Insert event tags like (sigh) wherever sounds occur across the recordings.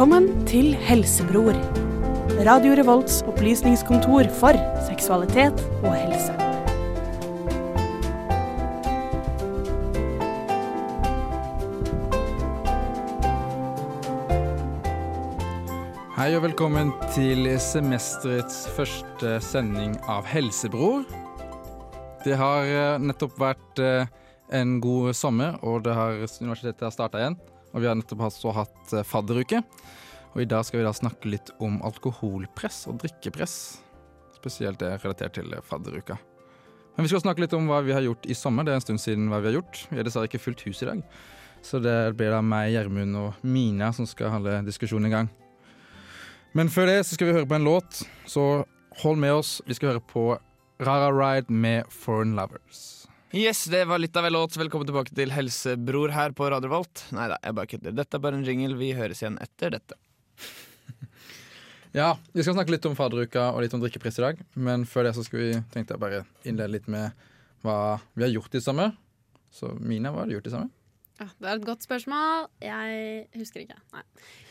Velkommen til Helsebror. Radio Revolts opplysningskontor for seksualitet og helse. Hei og velkommen til semesterets første sending av Helsebror. Det har eh, nettopp vært eh, en god sommer, og det har, universitetet har starta igjen. Og vi har nettopp også hatt eh, fadderuke. Og i dag skal vi da snakke litt om alkoholpress og drikkepress. Spesielt det relatert til fadderuka. Men vi skal snakke litt om hva vi har gjort i sommer. Det er en stund siden hva vi har gjort. Vi har dessverre ikke fullt hus i dag. Så det blir da meg, Gjermund og Mina som skal holde diskusjonen i gang. Men før det så skal vi høre på en låt, så hold med oss. Vi skal høre på Rara Ride med Foreign Lovers. Yes, det var litt av en låt. Velkommen tilbake til Helsebror her på Radio Volt. Nei da, jeg bare kødder. Dette er bare en jingle. Vi høres igjen etter dette. (laughs) Ja, vi skal snakke litt om fadderuka og litt om drikkepris i dag. Men før det så skal vi tenkte jeg bare innlede litt med hva vi har gjort i sommer. Så Mina, hva har du gjort i sommer? Ja, det er et godt spørsmål. Jeg husker ikke. Nei.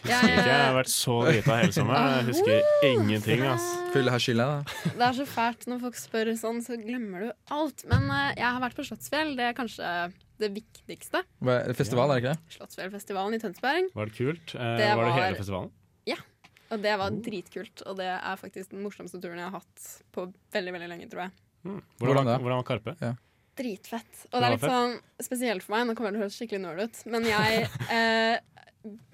Jeg, jeg har vært så drita hele sommeren. Jeg husker ingenting. ass. Fylle her skylda, da. Det er så fælt når folk spør sånn, så glemmer du alt. Men uh, jeg har vært på Slottsfjell. Det er kanskje det viktigste. Festival, er det ikke det? Slottsfjellfestivalen i Tønsberg. Var det kult? Eh, Det var det hele festivalen? Ja. Og det var dritkult. Og det er faktisk den morsomste turen jeg har hatt på veldig veldig lenge, tror jeg. Mm. Hvordan Hvordan, da? hvordan var Karpe? Dritfett. Og Det er litt sånn spesielt for meg. Nå kommer det til å høres skikkelig nerd ut, men jeg (laughs) eh,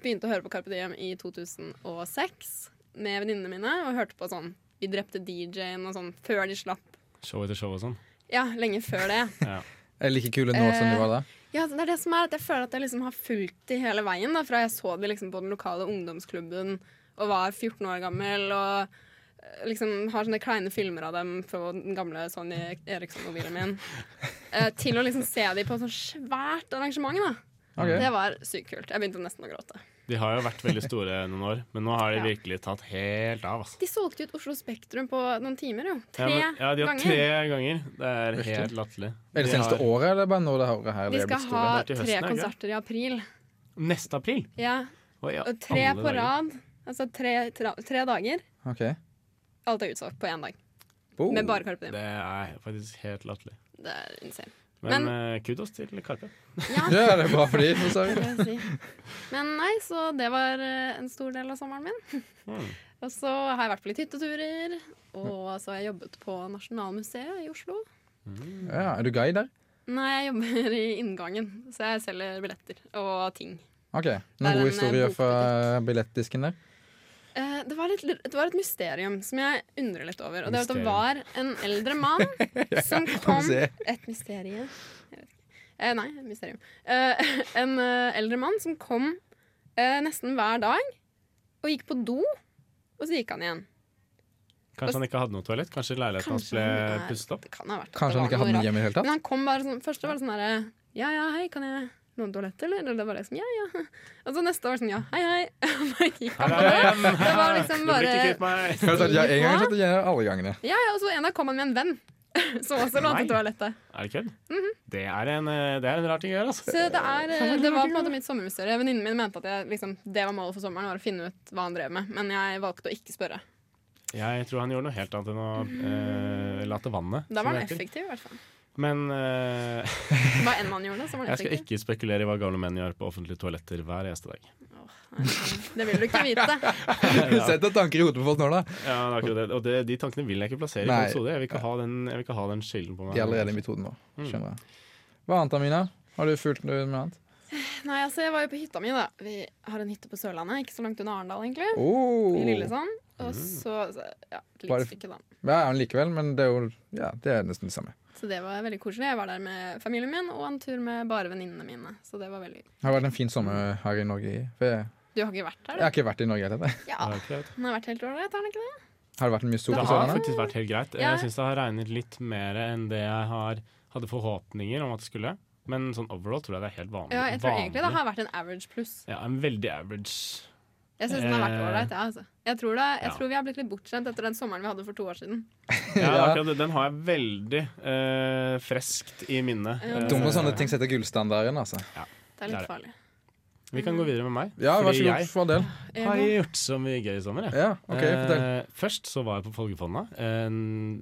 begynte å høre på Carpe Diem i 2006 med venninnene mine og hørte på sånn Vi drepte DJ-en og sånn før de slapp. Show etter show og sånn? Ja, lenge før det. (laughs) Ja. Er like kule nå som de var da? Ja, det er det som er at Jeg føler at jeg liksom har fulgt de hele veien. Da, fra jeg så de liksom på den lokale ungdomsklubben og var 14 år gammel. Og eh, liksom har sånne kleine filmer av dem på den gamle Sony Eriksson-mobilen min. eh, til å liksom se dem på et sånt svært arrangement. da Okay. Det var sykt kult. Jeg begynte nesten å gråte. De har jo vært veldig store noen år, men nå har de Ja. virkelig tatt helt av. Altså. De solgte ut Oslo Spektrum på noen timer, jo. Tre ja, men, ja, de har ganger. tre ganger. Det er helt latterlig. Er det De seneste har- året, eller bare nå det året her? Vi er skal ha tre høsten, er ikke? konserter i april. Neste april! Ja, ja, og tre på rad. Altså tre, tre, tre dager. Ok. Alt er utsolgt på én dag. Boom. Med bare Carpe Diem. Det er faktisk helt latterlig. Det er insane. Men, eh, kudos til Karpe. Ja, (laughs) Ja, det er bra for de, for si. Men nei, så det var eh, en stor del av sommeren min. Mm. (laughs) Og så har jeg vært på litt hytteturer. Og så har jeg jobbet på Nasjonalmuseet i Oslo. Ja, er du guide der? Nei, jeg jobber i inngangen, så jeg selger billetter og ting. Ok. Noen gode eh, historier fra billettdisken der? Eh, det, var litt, det var et mysterium som jeg undrer litt over. Og det, var at det var en eldre mann (laughs) som kom. Et mysterium? Eh, nei, et mysterium. Uh, (laughs) en eldre mann som kom eh, nesten hver dag og gikk på do, og så gikk han igjen. Kanskje han ikke hadde noe toalett? Kanskje leiligheten hans ble pusset opp? Det kan ha vært Kanskje han ikke hadde noe hjem i hele tatt? Men han kom bare sånn Først var det sånn derre Ja, ja, hei, kan jeg låne toalett, eller? Eller det var liksom ja, ja. Og så neste var det sånn ja, hei, hei. (laughs) Og. Det var liksom bare! Jeg har sagt ja en gang, jeg sagt ja alle gangene. Ja, ja, og så en dag kom han med en venn. (laughs) Som også lånte toalettet. Er det kødd? Mhm. det, er en, eh, det er en rar ting å gjøre, altså. Så det, er, eh, det var på en måte mitt sommermysterium. Venninnen min mente at jeg, liksom, det var målet for sommeren, var å finne ut hva han drev med. Men jeg valgte å ikke spørre. Jeg tror han gjorde noe helt annet enn å eh, late vannet. Da var han effektiv, i hvert fall. Men uh, Hva (laughs) enn man gjorde, så var han jeg skal ikke spekulere i hva gamle menn gjør på offentlige toaletter hver eneste dag. Oh, Det vil du ikke vite. (laughs) Du setter tanker i hodet på folk nå, da. Ja, det er akkurat det. Og det, de tankene vil jeg ikke plassere i Nei. i episode. Jeg vil ikke ha den, jeg vil ikke ha den skylden på meg. De er allerede i mitt hode nå. Mm. Skjønner jeg. Hva annet, Amina? Har du fulgt noe med annet? Nei, altså, jeg var jo på hytta mi, da. Vi har en hytte på Sørlandet, ikke så langt unna Arendal, egentlig. Oh. I Lillesand. Og så, så Ja, et lite stykke, da. Ja, likevel, men det er jo ja, det er nesten det samme. Så det var veldig koselig. Jeg var der med familien min og en tur med bare venninnene mine. Så det var veldig Det har vært en fin sommer her i Norge. For jeg, Du har ikke vært der, jeg har ikke vært i Norge heller. Ja. Ja, det. Den har vært helt ålreit, har den ikke det? Har det vært mye sol Det har faktisk vært helt greit. Ja. Jeg syns det har regnet litt mer enn det jeg har, hadde forhåpninger om at det skulle. Men sånn overall tror jeg det er helt vanlig. Ja, jeg tror egentlig det har vært en average pluss. Ja, en veldig average. Jeg syns den har vært ålreit, jeg, ja, altså. Jeg, tror det, jeg Ja. tror vi har blitt litt bortskjemt etter den sommeren vi hadde for to år siden. (laughs) Ja, akkurat. Den har jeg veldig eh, freskt i minnet. Ja. Eh, Dumme sånne ting setter gullstandarden, altså. Det er Det er litt det. farlig. Vi kan gå videre med meg. Ja, vær så fordi god, jeg for en del. har gjort så mye gøy i sommer. Jeg. Ja, ok, fortell. Eh, først så var jeg på Folgefonna, en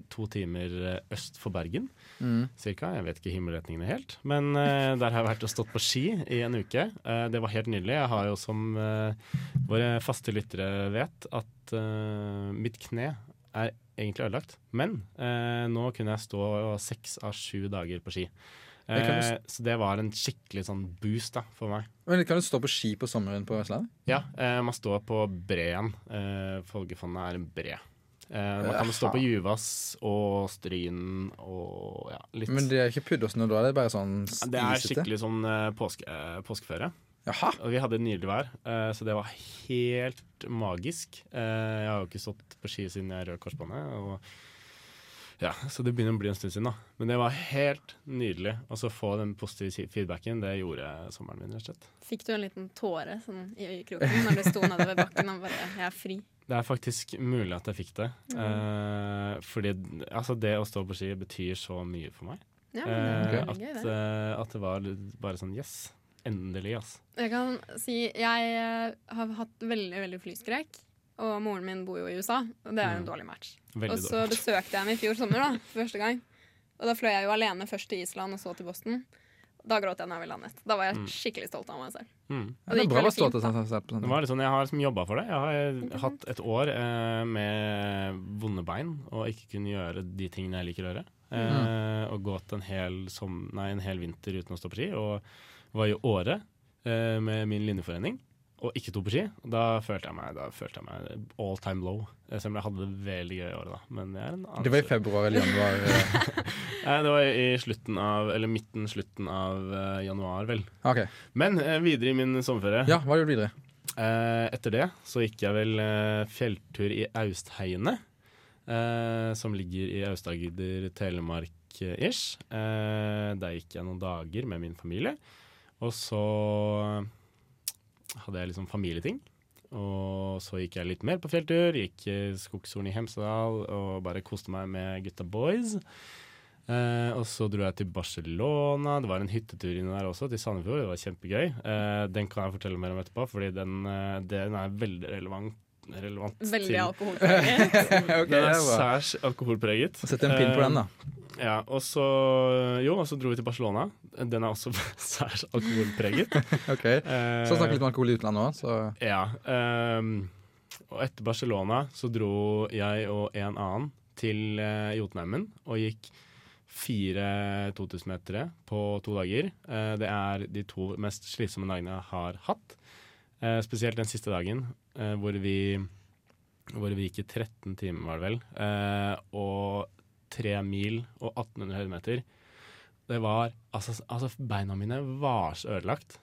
to timer øst for Bergen. Mm. Cirka. Jeg vet ikke himmelretningene helt. Men uh, der har jeg vært og stått på ski i en uke. Uh, det var helt nydelig. Jeg har jo, som uh, våre faste lyttere vet, at mitt kne er egentlig ødelagt. Men nå kunne jeg stå seks av sju dager på ski. Eh, så det var en skikkelig sånn boost da, for meg. Men Kan du stå på ski på sommeren på Vestlandet? Ja, eh, man står på breen. Eh, Folgefondet er en bre. Eh, man kan stå på Juvas og Stryn og ja, litt Men det er ikke puddersnø da? Det er bare sånn Det er skikkelig sånn eh, påske, eh, påskeføre. Jaha. Og vi hadde nydelig vær, eh, så det var helt magisk. Eh, jeg har jo ikke stått på ski siden jeg rød korsbåndet. Og ja, så det begynner å bli en stund siden, da. Men det var helt nydelig. Og så få den positive feedbacken, det gjorde sommeren min, rett og slett. Fikk du en liten tåre sånn, i øyekroken når du sto nedover bakken og bare 'Jeg er fri'? Det er faktisk mulig at jeg fikk det. Eh, fordi altså, det å stå på ski betyr så mye for meg. Ja, det er at, gøy, det. eh, at det var bare sånn yes. Endelig, altså. Jeg kan si jeg har hatt veldig veldig flyskrekk. Og moren min bor jo i USA, og det er en Mm. dårlig match. Veldig og så dårlig. besøkte jeg henne i fjor sommer, da, for første gang. Og da fløy jeg jo alene først til Island og så til Boston. Da gråt jeg da vi landet. Da var jeg Mm. skikkelig stolt av meg selv. Mm. Ja, det det bra å stå fint, til da. sånn. Det var sånn, Jeg har liksom jobba for det. Jeg har eh, hatt et år eh, med vonde bein og ikke kunne gjøre de tingene jeg liker å gjøre. Eh, Og gått en hel, som, nei, en hel vinter uten å stå på ski. Og var i Åre eh, med min linjeforening og ikke sto på ski. Og Da følte jeg meg, da følte jeg meg all time low. Eh, Selv om jeg hadde det veldig gøy i året, da. Men det er en annen Det var i februar eller januar. (laughs) Det var i slutten av, eller midten, slutten av eh, januar, vel. OK. Men eh, videre i min sommerferie. Ja, hva gjorde du videre? Eh, etter det så gikk jeg vel fjelltur i Austheiene, som ligger i Aust-Agder, Telemark-ish. Der gikk jeg noen dager med min familie. Og så hadde jeg liksom familieting. Og så gikk jeg litt mer på fjelltur. Gikk Skogshorn i Hemsedal og bare koste meg med gutta boys. Eh, og så dro jeg til Barcelona. Det var en hyttetur inni der også, til Sandefjord. Det var kjempegøy. Eh, den kan jeg fortelle mer om etterpå, fordi den, eh, den er veldig relevant. relevant Veldig alkoholpreget. (laughs) okay, Den er særs alkoholpreget. Sett en pin på den, da. Ja, og så Jo, og så dro vi til Barcelona. Den er også (laughs) særs alkoholpreget. (laughs) Ok, Eh, Så snakke litt om alkohol i utlandet òg, så Ja. ehm, og etter Barcelona så dro jeg og en annen til uh, Jotunheimen og gikk fire 2000-metere på to dager. Eh, det er de to mest slitsomme dagene jeg har hatt. Eh, spesielt den siste dagen, eh, hvor, vi, hvor vi gikk i 13 timer, var det vel. Og tre mil og 1800 høydemeter. Det var Altså, altså beina mine var så ødelagt.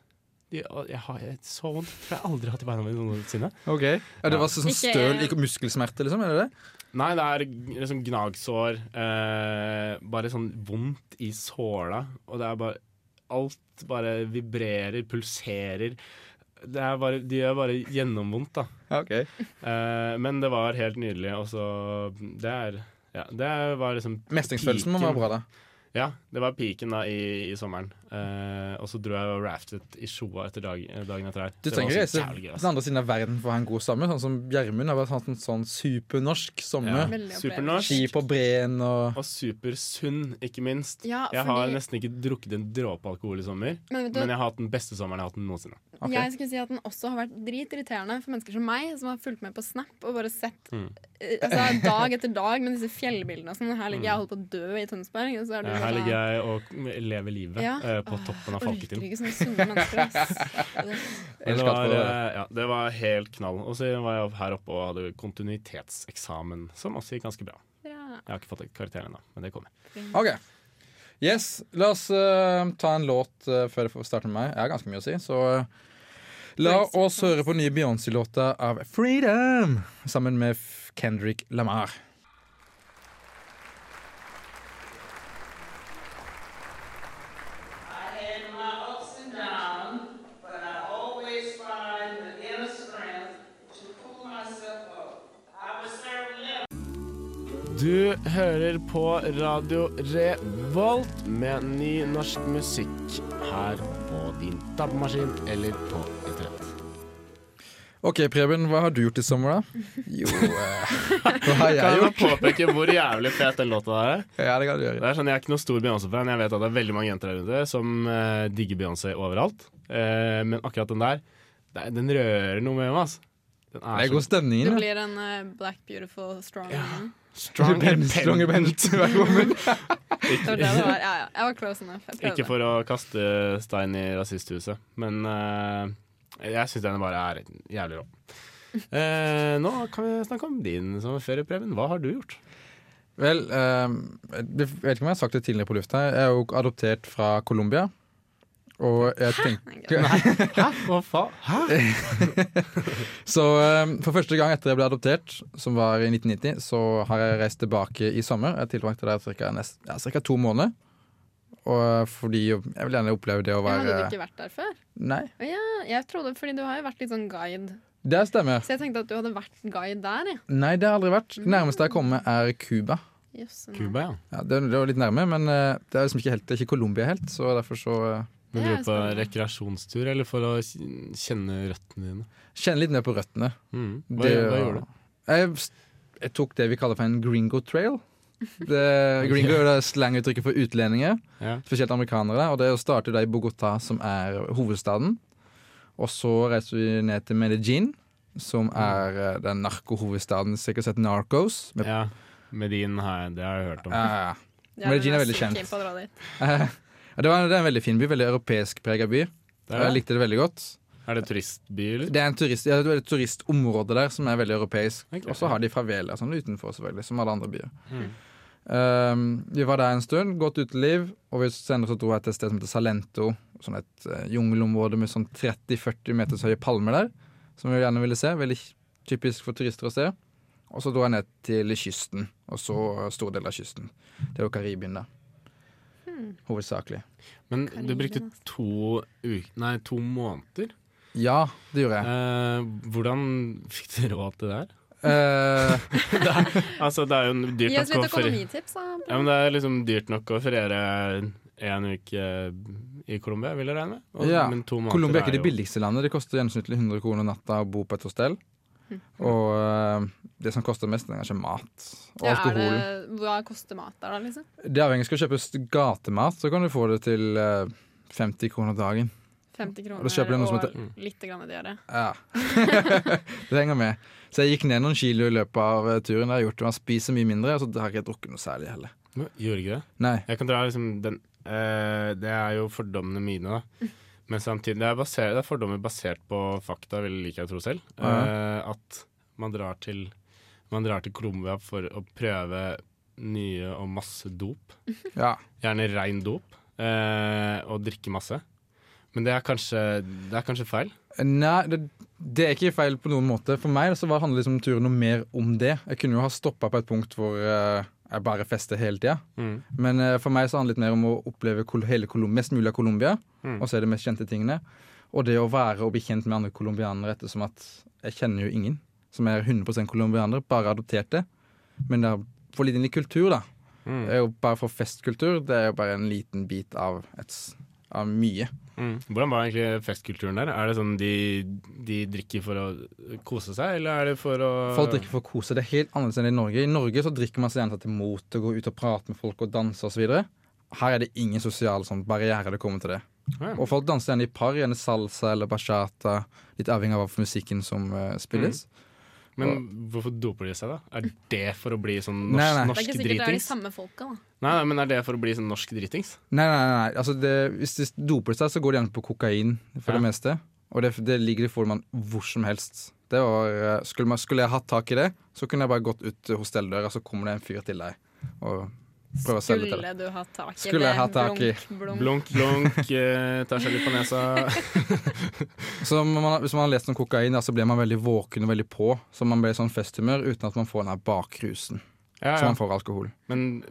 De, jeg har jeg, så vondt tror jeg aldri har hatt i beina mine noensinne. Okay. Ja, det var sånn Ikke- støl ikke muskelsmerte, liksom? Er det det? Nei, det er liksom gnagsår. Eh, bare sånn vondt i såla. Og det er bare Alt bare vibrerer, pulserer. Det er bare, de gjør bare gjennomvondt, da. Okay. Eh, men det var helt nydelig. Og så Det er Ja, det var liksom Mestringsfølelsen må være bra, da. Ja, det var piken da i, i sommeren. Eh, og så dro jeg og raftet i Sjoa etter dag, dagen etter der. Du Det var trenger også reise den andre siden av verden for å ha en god sommer. Sånn som Gjermund har vært hatt en sånn supernorsk sommer. Ja. Supernorsk. Ski på breen og Og supersunn, ikke minst. Ja, Jeg har nesten ikke drukket en dråpe alkohol i sommer, Men du, men jeg har hatt den beste sommeren jeg har hatt den noensinne. Okay. Jeg skulle si at den også har vært dritirriterende for mennesker som meg, som har fulgt med på Snap og bare sett Mm. eh, altså, dag etter dag med disse fjellbildene og sånn. Her ligger jeg og holder på å dø i Tønsberg. Og så er du Eh, Her ligger jeg og lever livet Ja. På toppen av Orker ikke sånne sunne mennesker, ass. Men (laughs) Det var, eh, ja, det var helt knall. Og så var jeg her oppe og hadde kontinuitetseksamen, som også gikk ganske bra. Bra. Jeg har ikke fått karakteren ennå, men det kommer. OK. Yes, la oss uh, ta en låt uh, før det starter med meg. Jeg har ganske mye å si, så uh, La oss høre på nye Beyoncé-låta av 'Freedom' sammen med F- Kendrick Lamar. Hører på Radio Revolt med ny norsk musikk her på din DAB-maskin eller på internett. Ok, Preben, hva har du gjort i sommer, da? Jo, eh, (laughs) hva har jeg Kan jeg gjort? påpeke hvor jævlig fet den låta er? Ja, det kan du gjøre. Det er sånn, Jeg er ikke noen stor Beyoncé-fan. Jeg vet at det er veldig mange jenter der ute som eh, digger Beyoncé overalt. Eh, men akkurat den der, det er- den rører noe med meg. Altså. Den Det er god så stemning. Det blir en eh, black, beautiful, strong woman. Strong bent. strong bent. (laughs) Ja, ja. Jeg prøvde. Ikke for å kaste stein i rasisthuset, men uh, jeg syns den bare er jævlig rå. Uh, (laughs) nå kan vi snakke om din sommerferie, Preben. Hva har du gjort? Vel, uh, jeg vet ikke om jeg har sagt det tidligere på lufta. Jeg er jo adoptert fra Colombia. Og jeg tenker Hæ? Hva faen? Hæ? (laughs) Så eh, for første gang etter jeg ble adoptert, som var i 1990, så har jeg reist tilbake i sommer. Jeg tilbrakte der ca. Ja, cirka to måneder. Og eh, fordi jeg vil gjerne oppleve det å Ja, være hadde du ikke vært der før? Nei, ja, jeg trodde, fordi du har jo vært litt sånn guide. det stemmer. Så jeg tenkte at du hadde vært guide der, jeg. Nei, det har aldri vært. Det nærmeste jeg kommer, er Cuba. Yes. Cuba, ja. Ja, det, det var litt nærme, men eh, det er liksom ikke helt Det er ikke Colombia helt, så derfor så Men er er på rekreasjonstur, eller for å kjenne røttene dine? Kjenne litt ned på røttene. Mm. Hva, Det- hva gjorde du? Jeg, jeg tok det vi kaller for en gringo trail. Det, (laughs) gringo er det slanguttrykket for utlendinger, Ja. spesielt amerikanere. Og det starter da i Bogotá, som er hovedstaden. Og så reiser vi ned til Medellin, som er eh, den narkohovedstaden. Sikkert sett Narcos. Med, ja. Medin har jeg, det har jeg hørt om. ja, ja, Medellin er veldig kjent. (laughs) Ja, det, var, det er en veldig fin by. Veldig europeisk prega by. Det er, Jeg likte det veldig godt. er det turistby, eller? Det er en turist, ja, det er et turistområde der som er veldig europeisk. Okay. Og så har de favela sånn utenfor, selvfølgelig, som alle andre byer. Mm. Um, vi var der en stund, godt uteliv, og vi senere så dro jeg til et sted som heter Salento. Sånn et uh, jungelområde med sånn 30-40 meters høye palmer der, som vi gjerne ville se. Veldig typisk for turister å se. Og så dro jeg ned til kysten, og så stor del av kysten. Det er jo Karibien, da. Hovedsakelig. Men du brukte to, nei, to måneder. Ja, det gjorde jeg. Eh, hvordan fikk du råd til det her? Eh, (laughs) Altså, det er jo dyrt nok å. Ja, men det er liksom dyrt nok å feriere en uke i Colombia, vil jeg regne med. Og- Ja. Colombia er ikke det billigste landet. Det koster gjennomsnittlig 100 kroner natta å bo på et hostell. Hm. Og eh, det som koster mest, er kanskje mat og Ja, er alkohol. det, hva koster mat der, da, liksom? Det er avhengig. Skal du kjøpe gatemat, så kan du få det til eh, 50 kroner dagen. 50 kroner Og kjøper du noe som heter- litt grann diaré. Ja. (laughs) det henger med. Så jeg gikk ned noen kilo i løpet av eh, turen. Det har jeg gjort. Man spiser mye mindre, og så har jeg ikke drukket noe særlig heller. Gjør ikke det? Nei. Jeg kan dra liksom den eh, Det er jo fordommene mine, da. (laughs) Men samtidig det er, basert, det er fordommer basert på fakta, vil jeg å tro selv. Eh, at man drar til Man drar til Colombia for å prøve nye og masse dop. (laughs) Ja. Gjerne rein dop. Eh, og drikke masse. Men det er kanskje, det er kanskje feil. Nei, det, det er ikke feil på noen måte. For meg så handler liksom turen noe mer om det. Jeg kunne jo ha stoppa på et punkt hvor eh, jeg bare fester hele tida. Mm. Men uh, for meg så handler det litt mer om å oppleve hele Colom mest mulig av Colombia, Mm. og se de mest kjente tingene. Og det å være og bli kjent med andre colombianere ettersom at jeg kjenner jo ingen som er 100% colombianere, bare adopterte. Men det er få litt inn i kultur, da. Mm. Det er jo bare for festkultur. Det er jo bare en liten bit av, et, av mye. Mm. Hvordan var egentlig festkulturen der? Er det sånn de, de drikker for å kose seg, eller er det for å Folk drikker for å kose. Det er helt annerledes enn i Norge. I Norge så drikker man seg gjerne til mot å gå ut og prate med folk og danse osv. Her er det ingen sosial sånn, barriere det kommer til det. Ja. Og folk danser gjerne i par, gjerne salsa eller bachata. Litt avhengig av musikken som uh, spilles. Men hvorfor doper de seg, da? Er det for å bli sånn norsk, Nei, nei. Det er ikke sikkert det er de samme folka, da. Nei, nei, men er det for å bli sånn norsk dritings? Nei, nei, nei. Altså det, hvis de doper seg, så går de gjerne på kokain for Ja. det meste. Og det, det ligger i formen hvor som helst. Det var, eh, skulle, man, skulle jeg hatt tak i det, så kunne jeg bare gått ut hostelldøra, så kommer det en fyr til deg og prøver å selge til deg. Skulle du ha tak i Skulle jeg ha tak i. Blunk, blunk. Blunk, Ta eh, tar seg litt på nesa. (laughs) Så man, Hvis man har lest om kokain, så blir man veldig våken og veldig på. Så man blir i sånn festhumør uten at man får den her bakrusen Ja, ja. Så man får alkohol. Men,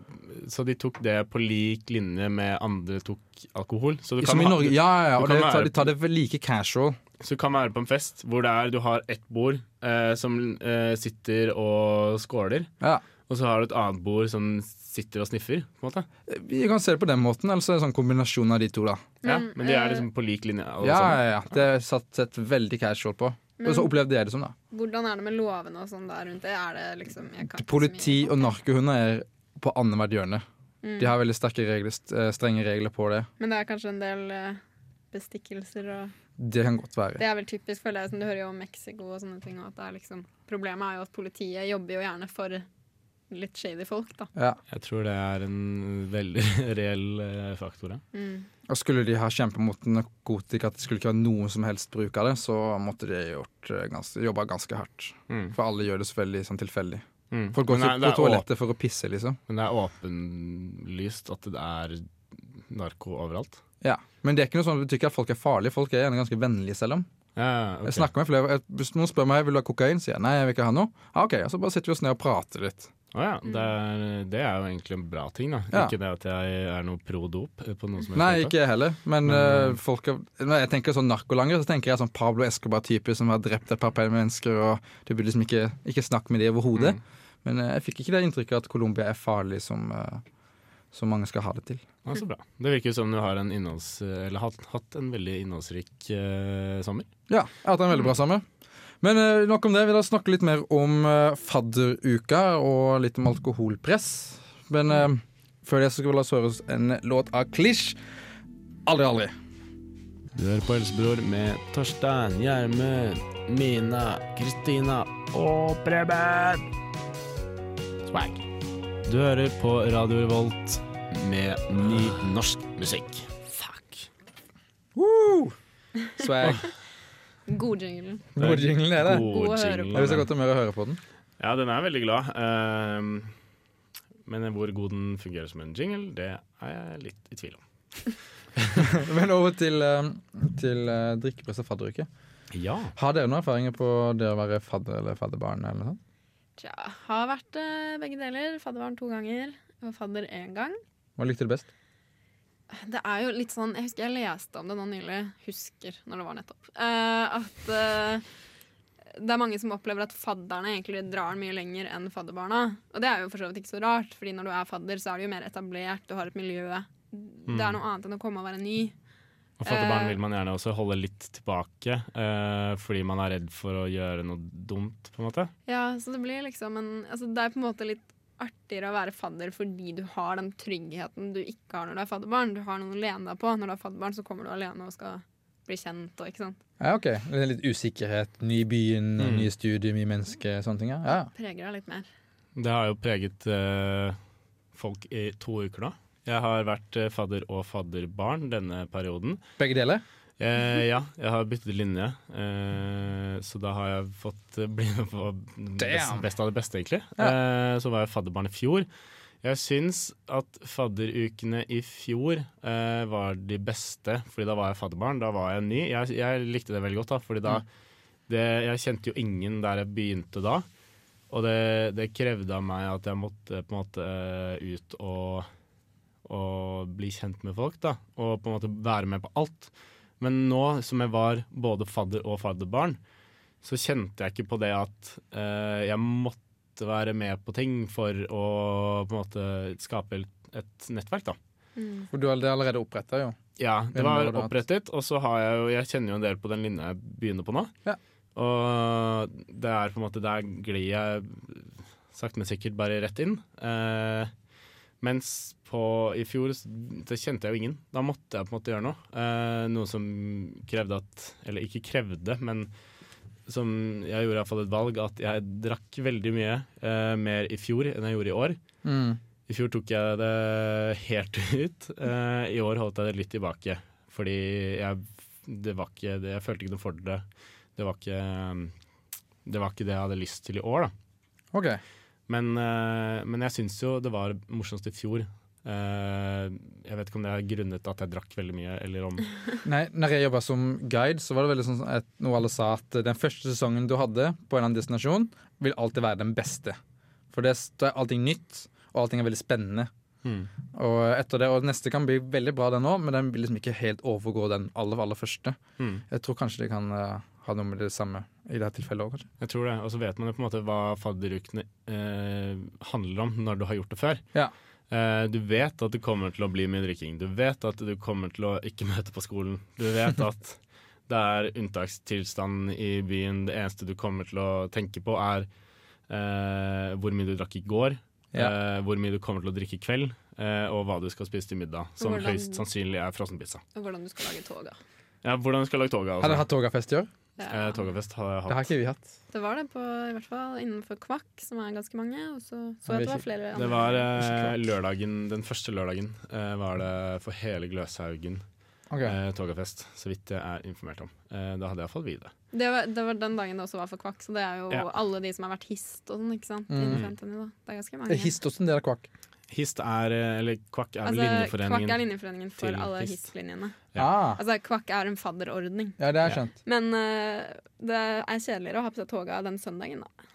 så de tok det på lik linje med andre tok alkohol? Så du kan, Som i Norge, ja, ja, ja, og det, tar, være- de tar det like casual. Så du kan være på en fest hvor det er, du har ett bord eh, som eh, sitter og skåler. Ja. Og så har du et annet bord som sitter og sniffer, på en måte. Vi kan se det på den måten, eller så er det sånn kombinasjon av de to, da. Ja, Men, men de er eh, liksom på lik linje. Ja, ja, ja. Det er satt sett veldig casual på. Og så opplevde jeg det som, da. Hvordan er det med lovene og sånn der rundt det? Er det liksom jeg kan Politi og narkohunder er på annethvert hjørne. Mm. De har veldig sterke regler, eh, strenge regler på det. Men det er kanskje en del eh, bestikkelser og Det kan godt være. Det er vel typisk for jeg, som du hører jo om Mexico og sånne ting. Og at det er liksom, problemet er jo at politiet jobber jo gjerne for litt shady folk, da. Ja. Jeg tror det er en veldig (laughs) reell eh, faktor. Ja. Mm. Og skulle de ha kjempet mot narkotika, at det skulle ikke være noen som helst bruk av det, så måtte de gjort eh, ganske, jobba ganske hardt. Mm. For alle gjør det veldig sånn tilfeldig. Mm. Folk går ikke på toalettet for å pisse, liksom. Men det er åpenlyst at det er narko overalt. Ja. Men det er ikke noe sånn, det betyr ikke at folk er farlige. Folk er gjerne ganske vennlige selv om. Ja, okay. Jeg snakker med flere, Hvis noen spør meg vil du ha kokain, sier jeg nei, jeg vil ikke ha noe. Ah, ok, Så bare sitter vi oss ned og prater litt. Å ja, det er, det er jo egentlig en bra ting, da. Ja. Ikke det at jeg er noe pro dop eh, på noen som Nei, måte. ikke jeg heller. Men Men, eh, folk er, Når jeg tenker sånn narkolanger, så tenker jeg sånn Pablo Escobar-type som har drept et par mennesker, og du burde liksom ikke, ikke snakke med dem overhodet. Mm. Men uh, jeg fikk ikke det inntrykket at Colombia er farlig som, uh, som mange skal ha det til. Ja, så bra. Det virker som du har en innholds... Eller hatt, hatt en veldig innholdsrik eh, sommer. Ja, jeg har hatt en veldig bra sommer. Men eh, nok om det. Vi da snakke litt mer om eh, fadderuka og litt om alkoholpress. Men eh, før det så skal vi la oss høre en låt av Klisj. Aldri, aldri. Du hører på Helsebror med Torstein, Gjermund, Mina, Kristina og Preben. Swag. Du hører på Radio Revolt med ny norsk musikk. Fuck. Woo! Swag. (laughs) God jingle. God jingle er det. God å høre du så godt å å høre på den. Ja, den er veldig glad. Ehm, men hvor god den fungerer som en jingle, det er jeg litt i tvil om. (laughs) Men over til, eh, til uh, drikkepress og fadderuke. Ja. Har dere noen erfaringer på det å være fadder eller fadderbarn? eller noe sånt? Tja, har vært eh, begge deler. Fadderbarn to ganger og fadder én gang. Hva likte du best? Det er jo litt sånn Jeg husker jeg leste om det nå nylig. Husker når det var nettopp. Uh, at uh, det er mange som opplever at fadderne egentlig drar mye lenger enn fadderbarna. Og det er jo for så vidt ikke så rart, Fordi når du er fadder, så er du jo mer etablert, du har et miljø. Det er noe annet enn å komme og være ny. Og fadderbarn Eh. vil man gjerne også holde litt tilbake, eh, fordi man er redd for å gjøre noe dumt, på en måte. Ja, så det blir liksom en altså Det er på en måte litt artigere å være fadder fordi du har den tryggheten du ikke har når du er fadderbarn. Du har noen å lene deg på. Når du er fadderbarn, så kommer du alene og skal bli kjent og ikke sant. Ja, ok. Litt usikkerhet. Ny i byen, Mm. nye studier, mye mennesker, sånne ting. Ja. ja. Preger deg litt mer. Det har jo preget eh, folk i to uker nå. Jeg har vært eh, fadder og fadderbarn denne perioden. Begge deler? Eh, ja, jeg har byttet linje, eh, så da har jeg fått eh, (laughs) bli med på best, best av det beste, egentlig. Eh, så var jeg fadderbarn i fjor. Jeg syns at fadderukene i fjor eh, var de beste, fordi da var jeg fadderbarn. Da var jeg ny. Jeg, jeg likte det veldig godt, da, fordi da det, Jeg kjente jo ingen der jeg begynte da. Og det, det krevde av meg at jeg måtte på en måte eh, ut og, og bli kjent med folk, da. Og på en måte være med på alt. Men nå som jeg var både fadder og fadderbarn, så kjente jeg ikke på det at uh, jeg måtte være med på ting for å på en måte skape et nettverk, da. For du det allerede oppretta, jo. Ja, det var opprettet, og så har jeg jo Jeg kjenner jo en del på den linja jeg begynner på nå. Ja. Og det er på en måte Der glir jeg sakte, men sikkert bare rett inn. Eh, mens på, i fjor det kjente jeg jo ingen. Da måtte jeg på en måte gjøre noe. Eh, noe som krevde at Eller ikke krevde, men som jeg gjorde iallfall et valg at jeg drakk veldig mye eh, mer i fjor enn jeg gjorde i år. Mm. I fjor tok jeg det helt (laughs) ut. Eh, I år holdt jeg det litt tilbake. Fordi jeg, det var ikke, det, jeg følte ikke noe for det. Det var ikke det var ikke det jeg hadde lyst til i år, da. Ok. Men, eh, men jeg syns jo det var morsomst i fjor. Eh, jeg vet ikke om det er grunnet at jeg drakk veldig mye, eller om (laughs) Nei, når jeg jobba som guide, så var det veldig sånn at noe alle sa at den første sesongen du hadde på en eller annen destinasjon, vil alltid være den beste. For det er allting nytt, og allting er veldig spennende. Mm. Og etter det, og neste kan bli veldig bra, den òg, men den vil liksom ikke helt overgå den aller, aller første. Mm. Jeg tror kanskje det kan uh, ha noe med det samme i dette tilfellet òg, kanskje? Jeg tror det. Og så vet man jo på en måte hva fadderukene eh, handler om når du har gjort det før. Ja. Eh, du vet at det kommer til å bli mye drikking. Du vet at du kommer til å ikke (laughs) møte på skolen. Du vet at det er unntakstilstand i byen. Det eneste du kommer til å tenke på, er eh, hvor mye du drakk i går, eh, hvor mye du kommer til å drikke i kveld, eh, og hva du skal spise til middag. Som Hvordan- høyst sannsynlig er frossenpizza. Og hvordan du skal lage toga. Ja, hvordan du skal lage toga. Har dere Altså. hatt togafest i år? Ja. Eh, togafest har jeg Det har ikke vi hatt. Det var det på, i hvert fall innenfor Kvakk, som er ganske mange. Og så så jeg at det var flere Det var eh, lørdagen, den første lørdagen eh, var det for hele Gløshaugen okay. eh, togafest, så vidt jeg er informert om. Eh, da hadde jeg iallfall vi det. Det var, det var den dagen det også var for Kvakk, så det er jo Ja. alle de som har vært hist og sånn, ikke sant. Mm. Da. Det er ganske mange. Hist også en del av Kvakk? Hist er, eh, eller Kvakk er altså, Altså, Kvakk er linjeforeningen for alle hist. hist-linjene. Ja. Ah, Altså, Kvakk er en fadderordning. ja, det er skjønt. Men uh, det er kjedeligere å ha på seg toga den søndagen, da.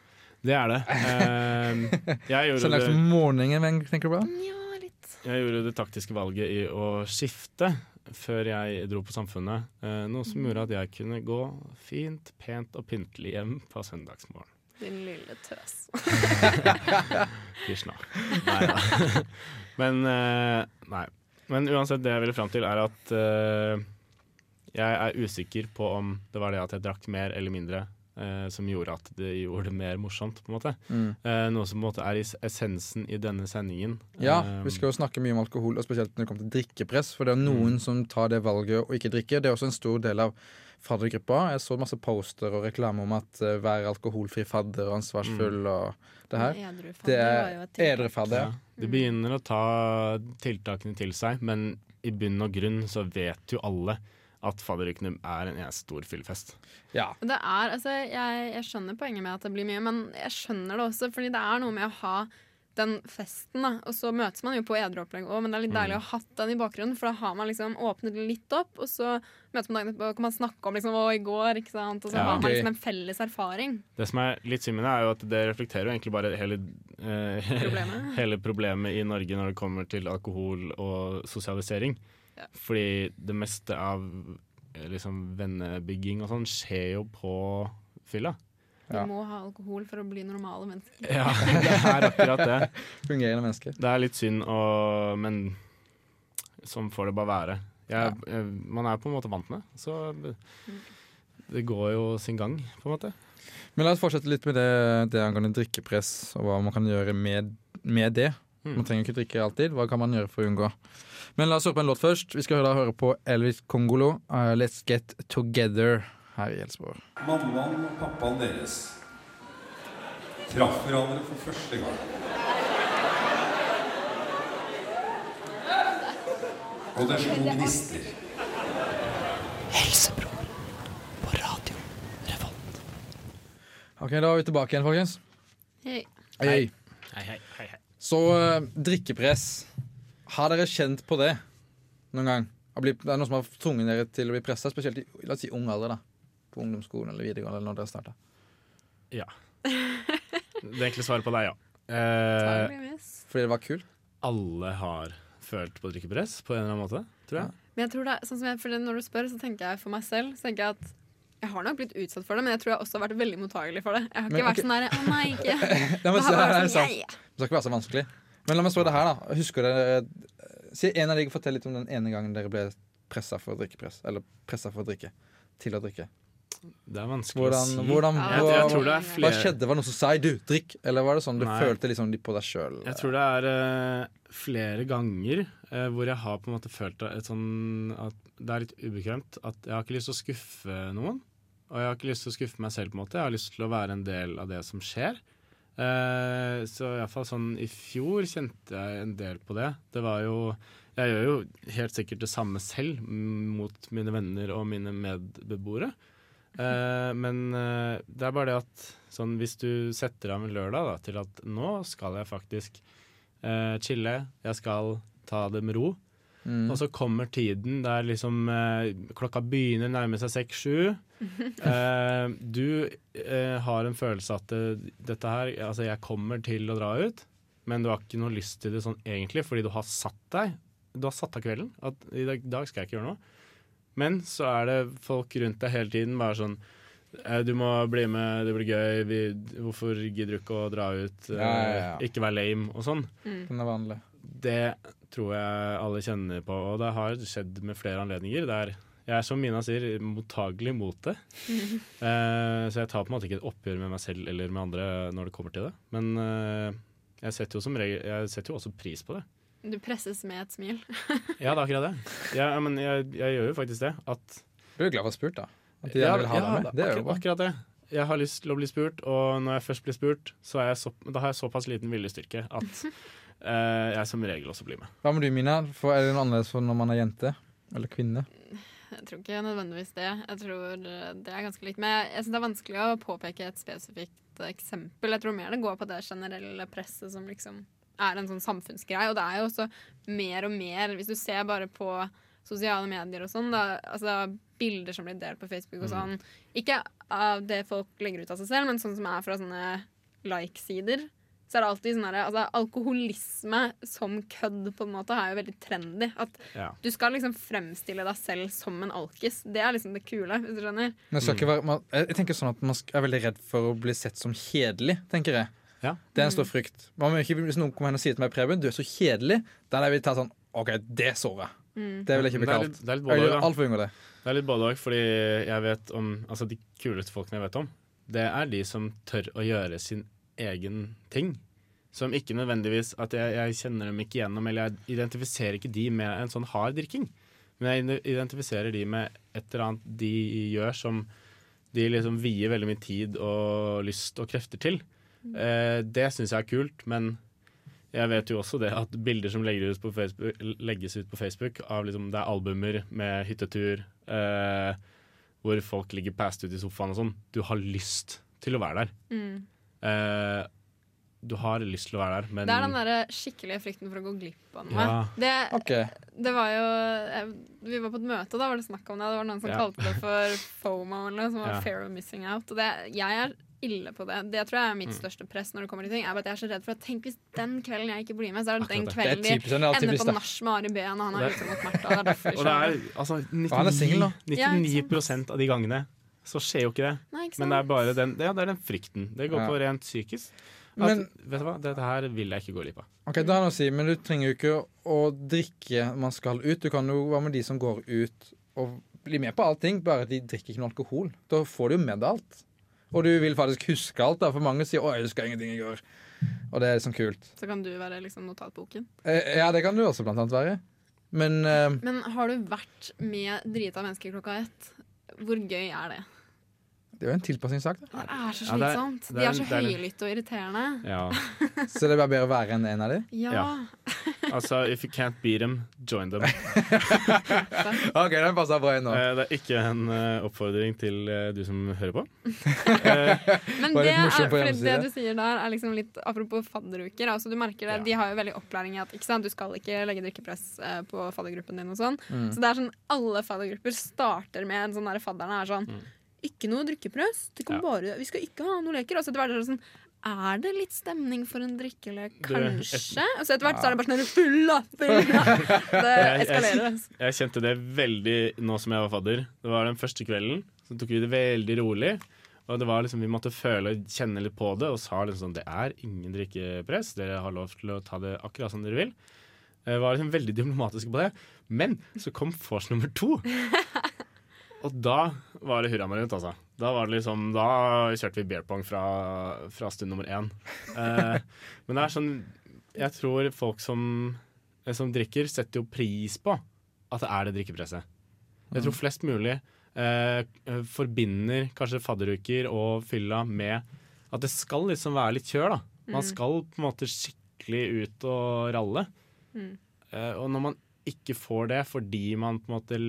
Det er det. Uh, jeg, (laughs) gjorde Søndags som morgenen, men tenker du på? Ja, litt. jeg gjorde det taktiske valget i å skifte før jeg dro på Samfunnet. Uh, noe som gjorde at jeg kunne gå fint, pent og pyntelig hjem på søndagsmorgen. Din lille tøs. Nå. Nei da. Men eh, nei. Men uansett, det jeg ville fram til, er at uh, jeg er usikker på om det var det at jeg drakk mer eller mindre eh, som gjorde at det gjorde det mer morsomt, på en måte. Mm. Eh, noe som på en måte er essensen i denne sendingen. Ja, Eh, vi skal jo snakke mye om alkohol, og spesielt når det kommer til drikkepress. For det er noen Mm. som tar det valget å ikke drikke. Det er også en stor del av faddergruppa. Jeg så masse poster og reklame om at uh, vær alkoholfri fadder og ansvarsfull og det her. Det er edru fadder. Ja, de begynner å ta tiltakene til seg, men i bunn og grunn så vet jo alle at fadderukene er en eneste stor fyllefest. Ja. Det er, altså, jeg, jeg skjønner poenget med at det blir mye, men jeg skjønner det også, fordi det er noe med å ha den festen, da. Og så møtes man jo på edruopplegg òg, men det er litt deilig å ha hatt den i bakgrunnen, for da har man liksom åpnet det litt opp, og så møtes man dagen etterpå, og kan man snakke om liksom å, i går, ikke sant, og så Ja, har man liksom en felles erfaring. Det som er litt synd med det, er jo at det reflekterer jo egentlig bare hele, eh, (laughs) Problemet. hele problemet i Norge når det kommer til alkohol og sosialisering. Ja. Fordi det meste av eh, liksom vennebygging og sånn skjer jo på fylla. Vi Ja. må ha alkohol for å bli normale mennesker. Ja, det er akkurat det. (laughs) Fungerende mennesker. Det er litt synd, og, men sånn får det bare være. Jeg, eh, man er på en måte vant med det, så det- det går jo sin gang, på en måte. Men la oss fortsette litt med det, det angående drikkepress, og hva man kan gjøre med, med det. Man trenger ikke drikke alltid. Hva kan man gjøre for å unngå? Men la oss høre på en låt først. Vi skal da høre på Elvis Kongolo, uh, 'Let's Get Together', her i Elsborg. Mammaen og pappaen deres traff hverandre for første gang. Og det slo gnister. Ok, da er vi tilbake igjen, folkens. Hei. Hei. Hei, hei, hei, hei. Så eh, drikkepress. Har dere kjent på det noen gang? Det er noen som har tvunget dere til å bli pressa, spesielt i la oss si, ung alder. da På ungdomsskolen eller videregående. eller når dere starta Ja. Det enkle svaret på det er ja. Eh, Fordi det var kult? alle har følt på drikkepress på en eller annen måte, tror jeg. Men jeg tror det, er- sånn som jeg, for Når du spør, så tenker jeg for meg selv Så tenker jeg at jeg har nok blitt utsatt for det, men jeg tror jeg også har vært veldig mottagelig for det. Jeg har ikke Men, vært okay. sånn der, å nei, ikke (laughs) Det, men, Det har det, sånn, «Yeah, yeah». det skal ikke være så vanskelig. Men la meg spørre det her, da. Husker dere Si en av dere fortell litt om den ene gangen dere ble pressa for å drikke press. Eller pressa for å drikke. Til å drikke. Det er vanskelig Hvordan, å si. hvordan, Ja, jeg, hva, jeg tror det er hva skjedde? Var det noen som sa 'du, drikk'? Eller var det sånn du Nei. følte liksom litt på deg sjøl? Jeg tror det er uh, flere ganger uh, hvor jeg har på en måte følt sånn at det er litt ubekvemt. At jeg har ikke lyst til å skuffe noen. Og jeg har ikke lyst til å skuffe meg selv, på en måte. Jeg har lyst til å være en del av det som skjer. Uh, så iallfall sånn i fjor kjente jeg en del på det. Det var jo Jeg gjør jo helt sikkert det samme selv mot mine venner og mine medbeboere. Eh, men uh, det er bare det at sånn, hvis du setter av en lørdag da, til at nå skal jeg faktisk uh, chille, jeg skal ta det med ro. Mm. Og så kommer tiden der liksom klokka begynner å nærme seg seks-sju. (laughs) Du har en følelse at det, dette her Altså, jeg kommer til å dra ut, men du har ikke noe lyst til det sånn egentlig, fordi du har satt deg. Du har satt av kvelden. At i dag, i dag skal jeg ikke gjøre noe. Men så er det folk rundt deg hele tiden bare sånn Eh, Du må bli med, det blir gøy. Vi, hvorfor gidder du ikke å dra ut? Eh, Ja, ja, ja. Ikke være lame og sånn. Det er vanlig. Det tror jeg alle kjenner på, og det har skjedd med flere anledninger der jeg er, som Mina sier, mottagelig mot det. uh, (laughs) så jeg tar på en måte ikke et oppgjør med meg selv eller med andre når det kommer til det. Men uh, jeg setter jo som regel Jeg setter jo også pris på det. Du presses med et smil. (laughs) Ja, det er akkurat det. Ja, men jeg, jeg gjør jo faktisk det. At Du er glad for å ha spurt, da? At de ja, vil ha ja, deg med? Det er jo akkurat, akkurat det. Jeg har lyst til å bli spurt, og når jeg først blir spurt, så er jeg så, da har jeg såpass liten viljestyrke at uh, (laughs) jeg som regel også blir med. Hva med du, Mina? For er det noe annerledes for når man er jente? Eller kvinne? Jeg tror ikke nødvendigvis det. Jeg tror eh, det er ganske likt. Men jeg, jeg syns det er vanskelig å påpeke et spesifikt eh, eksempel. Jeg tror mer det går på det generelle presset som liksom er en sånn samfunnsgreie. Og det er jo også mer og mer, hvis du ser bare på sosiale medier og sånn, da, altså bilder som blir delt på Facebook og sånn. Ikke av det folk legger ut av seg selv, men sånn som er fra sånne like-sider. Så er det alltid sånn altså, Alkoholisme som kødd på en måte er jo veldig trendy. At Ja. du skal liksom fremstille deg selv som en alkis. Det er liksom det kule, hvis du skjønner. Men skal ikke være, man, jeg tenker sånn at man er veldig redd for å bli sett som kjedelig, tenker jeg. Ja. Det er en stor frykt. Man må ikke, hvis noen kommer hen og sier til meg Preben, du er så kjedelig, da er det jeg vil ta sånn OK, det såret. Det vil jeg ikke bli Det er kalt. litt, det er litt både òg, da. det. Det er litt både òg, fordi jeg vet om Altså, de kuleste folkene jeg vet om, det er de som tør å gjøre sin egen ting. Som ikke nødvendigvis At jeg, jeg kjenner dem ikke gjennom, eller jeg identifiserer ikke de med en sånn hard drikking. Men jeg identifiserer de med et eller annet de gjør som de liksom vier veldig mye tid og lyst og krefter til. Eh, det syns jeg er kult, men jeg vet jo også det at bilder som legges ut på Facebook, legges ut på Facebook av liksom, det er albumer med hyttetur, eh, hvor folk ligger past ut i sofaen og sånn, du har lyst til å være der. Eh, du har lyst til å være der, men Det er den der skikkelige frykten for å gå glipp av noe. Ja. Det, okay. det var jo jeg, Vi var på et møte, og da var det snakk om det. Det var noen som Ja. kalte det for (laughs) FOMO, eller noe, som var Ja. fear of missing out. Og det, jeg er ille på det. Det tror jeg er mitt Mm. største press når det kommer til ting. Er at jeg er så redd for at Tenk hvis den kvelden jeg ikke blir med, så er det den kvelden de ender på nach med Ari Behn, og han er ute mot Märtha. Det er Og det er altså Og han er singel nå. 99, Ja, 99 av de gangene så skjer jo ikke det. Nei, ikke Men det er bare den, ja, det er den frykten. Det går Ja. på rent psykisk. At, Men- vet du hva, dette her vil jeg ikke gå glipp av. Ok, det er noe å si, Men du trenger jo ikke å drikke man skal ut. Du kan jo være med de som går ut og blir med på allting, bare de drikker ikke noe alkohol. Da får du jo med deg alt. Og du vil faktisk huske alt. da, For mange sier 'Å, jeg husker ingenting i går'. Og det er liksom kult. Så kan du være liksom notatboken. Eh, Ja, det kan du også blant annet være. Men eh, Men har du vært med drita mennesker klokka ett? Hvor gøy er det? Det er jo en tilpassingssak. Det. Det er så Ja, det er- slitsomt. er, De er- så det høylytte og irriterende. Ja. (laughs) Så det er bare bedre å være enn en av dem? Ja. Ja. Altså, if you can't beat them, join them. (laughs) OK, den passer bra inn nå. Eh, det er ikke en uh, oppfordring til uh, du som hører på. (laughs) Eh, Men det, er, på det du sier der, er liksom litt apropos fadderuker. Altså, du merker det, Ja. De har jo veldig opplæring i at ikke sant? du skal ikke legge drikkepress uh, på faddergruppen din. og sånn. Mm. Så det er sånn, Alle faddergrupper starter med en sånn der fadderne er sånn Ikke noe Mm. Ja. bare, vi skal ikke ha noen leker. Altså, det sånn er det litt stemning for en drikkelek, Du, kanskje? Og (laughs) så etter hvert så er det bare sånn fulla, fulla. (laughs) Det Jeg- jeg- altså. jeg kjente det veldig nå som jeg var fadder. Det var den første kvelden, så tok vi det veldig rolig. Og det var liksom, Vi måtte føle og kjenne litt på det og sa liksom sånn Det er ingen drikkepress. Dere har lov til å ta det akkurat som dere vil. Jeg var liksom veldig diplomatisk på det. Men så kom vors nummer to. (laughs) Og da var det hurra rundt, altså. Da var det liksom, da kjørte vi beer pong fra, fra stund nummer én. Eh, (laughs) men det er sånn Jeg tror folk som, eh, som drikker, setter jo pris på at det er det drikkepresset. Jeg tror flest mulig eh, forbinder kanskje fadderuker og fylla med at det skal liksom være litt kjør, da. Man skal på en måte skikkelig ut og ralle. Mm. Eh, og når man ikke får det fordi man på en måte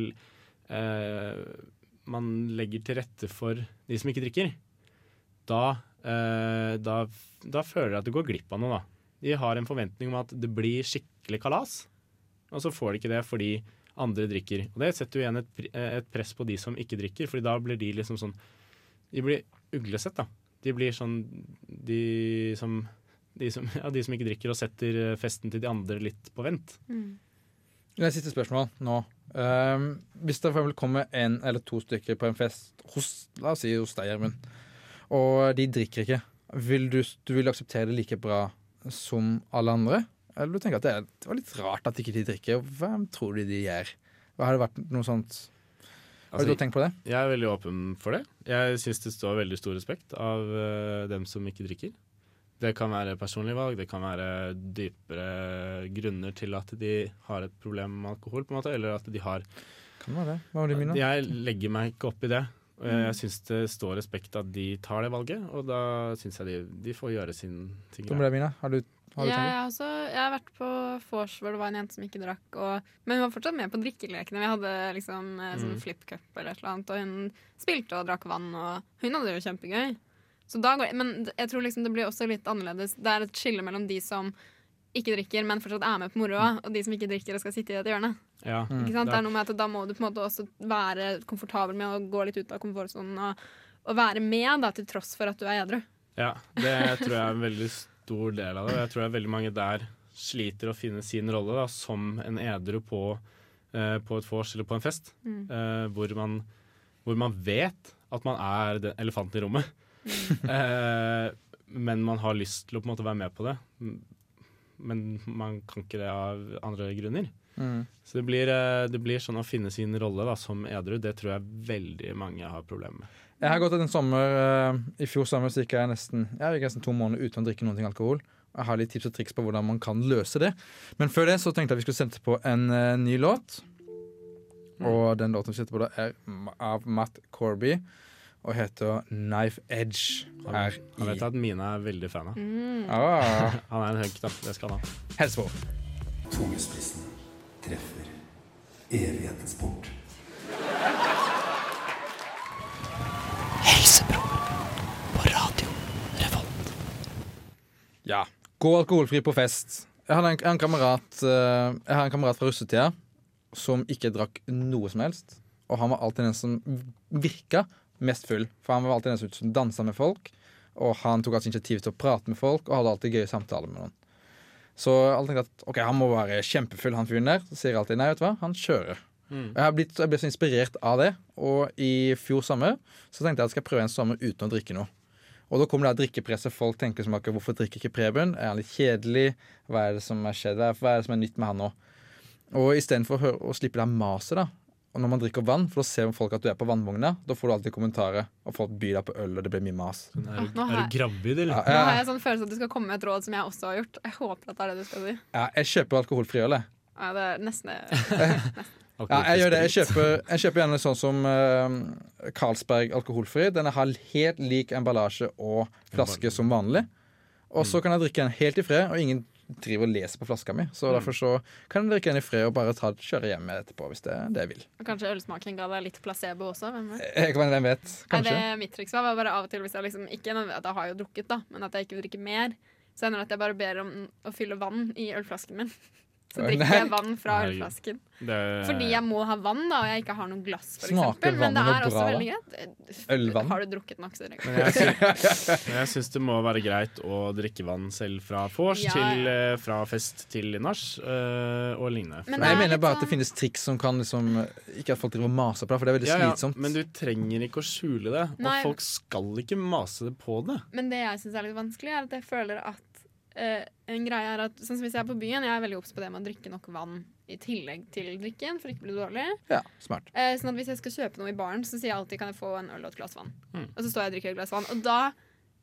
Man legger til rette for de som ikke drikker, da, eh, da, da føler jeg at du går glipp av noe, da. De har en forventning om at det blir skikkelig kalas, og så får de ikke det fordi andre drikker. Og det setter jo igjen et, eh, et press på de som ikke drikker, Fordi da blir de liksom sånn De blir uglesett, da. De blir sånn De som de som, ja, de som ikke drikker og setter eh, festen til de andre litt på vent. Mm. Det siste spørsmål nå. Um, hvis det for kommer en eller to stykker på en fest hos, la oss si hos deg, Gjermund, og de drikker ikke, vil du, du vil akseptere det like bra som alle andre? Eller du tenker at det, er, det var litt rart at ikke de drikker? Hva tror du de gjør? Har det vært noe sånt? Har Altså, du tenkt på det? Jeg er veldig åpen for det. Jeg syns det står veldig stor respekt av uh, dem som ikke drikker. Det kan være personlige valg, det kan være dypere grunner til at de har et problem med alkohol, på en måte, eller at de har Kan være det? Hva var det mine? Jeg legger meg ikke opp i det. Og Mm. jeg, jeg syns det står respekt at de tar det valget, og da syns jeg de, de får gjøre sin ting. Hvor ble det, Mina? Har du, har du jeg, tenkt? også, jeg har vært på vors hvor det var en jente som ikke drakk, og, men hun var fortsatt med på drikkelekene. Vi hadde liksom eh, sånn Mm. flip cup eller et eller annet, og hun spilte og drakk vann, og hun hadde det jo kjempegøy. Går, men jeg tror liksom det blir også litt annerledes. Det er et skille mellom de som ikke drikker, men fortsatt er med på moroa, og de som ikke drikker og skal sitte i et hjørne. Ja, sant? det er noe med at Da må du på en måte også være komfortabel med å gå litt ut av komfortsonen og, og være med, da, til tross for at du er edru. Ja, det (laughs) tror jeg er en veldig stor del av det. Jeg tror det er veldig mange der sliter å finne sin rolle da, som en edru på, eh, på et vors eller på en fest. Mm. eh, hvor, man, hvor man vet at man er den elefanten i rommet. (laughs) eh, men man har lyst til å på en måte være med på det. Men man kan ikke det av andre grunner. Mm. Så det blir, eh, det blir sånn å finne sin rolle da, som edru. Det tror jeg veldig mange har problemer med. Jeg har gått en sommer eh, I fjor sommer så gikk jeg nesten, jeg gikk nesten to måneder uten å drikke noen ting alkohol. Jeg har litt tips og triks på hvordan man kan løse det. Men før det så tenkte jeg vi skulle sette på en uh, ny låt. Og den låten vi setter på da er av Matt Corby og heter Knife Edge. Her Han vet i at Mina er veldig fan av. ah, (laughs) Han er en hunk, da. Det skal han ha. Helsevåg. Tungespissen treffer evighetens port. Ja. Gå alkoholfri på fest. Jeg har en, en, kamerat, eh, jeg har en kamerat fra russetida som ikke drakk noe som helst. Og han var alltid den som virka mest full. For han var alltid den som dansa med folk. Og han tok altså initiativ til å prate med folk og hadde alltid gøye samtaler med noen. Så alle tenkte at ok, han må være kjempefull, han fyren der. Så sier jeg alltid nei, vet du hva, han kjører. Mm. Jeg har blitt, jeg ble så inspirert av det. Og i fjor sommer så tenkte jeg at skal jeg prøve en sommer uten å drikke noe. Og da kommer det drikkepresset. Folk tenker som akkurat, hvorfor drikker ikke Preben? Er han litt kjedelig? Hva er det som er skjedd? Hva er, det som er nytt med han nå? Og istedenfor å, å slippe det maset, da. Og når man drikker vann, for da ser folk at du er på vannvogna, da får du alltid kommentarer, og folk byr deg på øl, og det blir mye mas. Er, Ah, du- er du gravid, eller? Ja, Nå har jeg, jeg sånn følelse at du skal komme med et råd som jeg også har gjort. Jeg håper at det er det du skal si. ja, jeg kjøper alkoholfri øl, jeg. Ja, det er nesten det. (laughs) Ja, jeg gjør det. Jeg kjøper, jeg kjøper gjerne sånn som uh, Carlsberg alkoholfri. Den har helt lik emballasje og flaske som vanlig. Og så kan jeg drikke den helt i fred, og ingen driver og leser på flaska mi. Så derfor så kan jeg drikke den i fred og bare ta, kjøre hjem med etterpå, hvis det er det jeg vil. Og Kanskje ølsmaken ga deg litt placebo også? Hvem vet? Jeg, hvem vet, kanskje. Nei, det mitt triks var bare av og til hvis jeg liksom ikke at jeg har jo drukket, da, men at jeg ikke vil drikke mer, så hender det at jeg bare ber om å fylle vann i ølflasken min. Så drikker jeg vann fra ølflasken. Det, Fordi jeg må ha vann, da, og jeg ikke har noe glass, for Smaker eksempel. Men det vannet er noe også bra, veldig greit. Ølvann? Har du drukket nok, så drikker Men jeg, sy (laughs) (laughs) jeg syns det må være greit å drikke vann selv fra vors Ja, til eh, fra fest til nach øh, og lignende. Men Nei, jeg er mener bare at det sånn- finnes triks som kan liksom Ikke at folk driver og maser på det, for det er veldig Ja, ja, slitsomt. men du trenger ikke å skjule det, Nei. og folk skal ikke mase på det. Men det jeg syns er litt vanskelig, er at jeg føler at eh, en greie er at Sånn som hvis jeg er på byen, jeg er veldig obs på det med å drikke nok vann i tillegg til drikken for ikke å bli dårlig. Ja, smart. Eh, sånn at Hvis jeg skal kjøpe noe i baren, så sier jeg alltid kan jeg få en øl og et glass vann. Mm. Og så står jeg og drikker et glass vann. Og da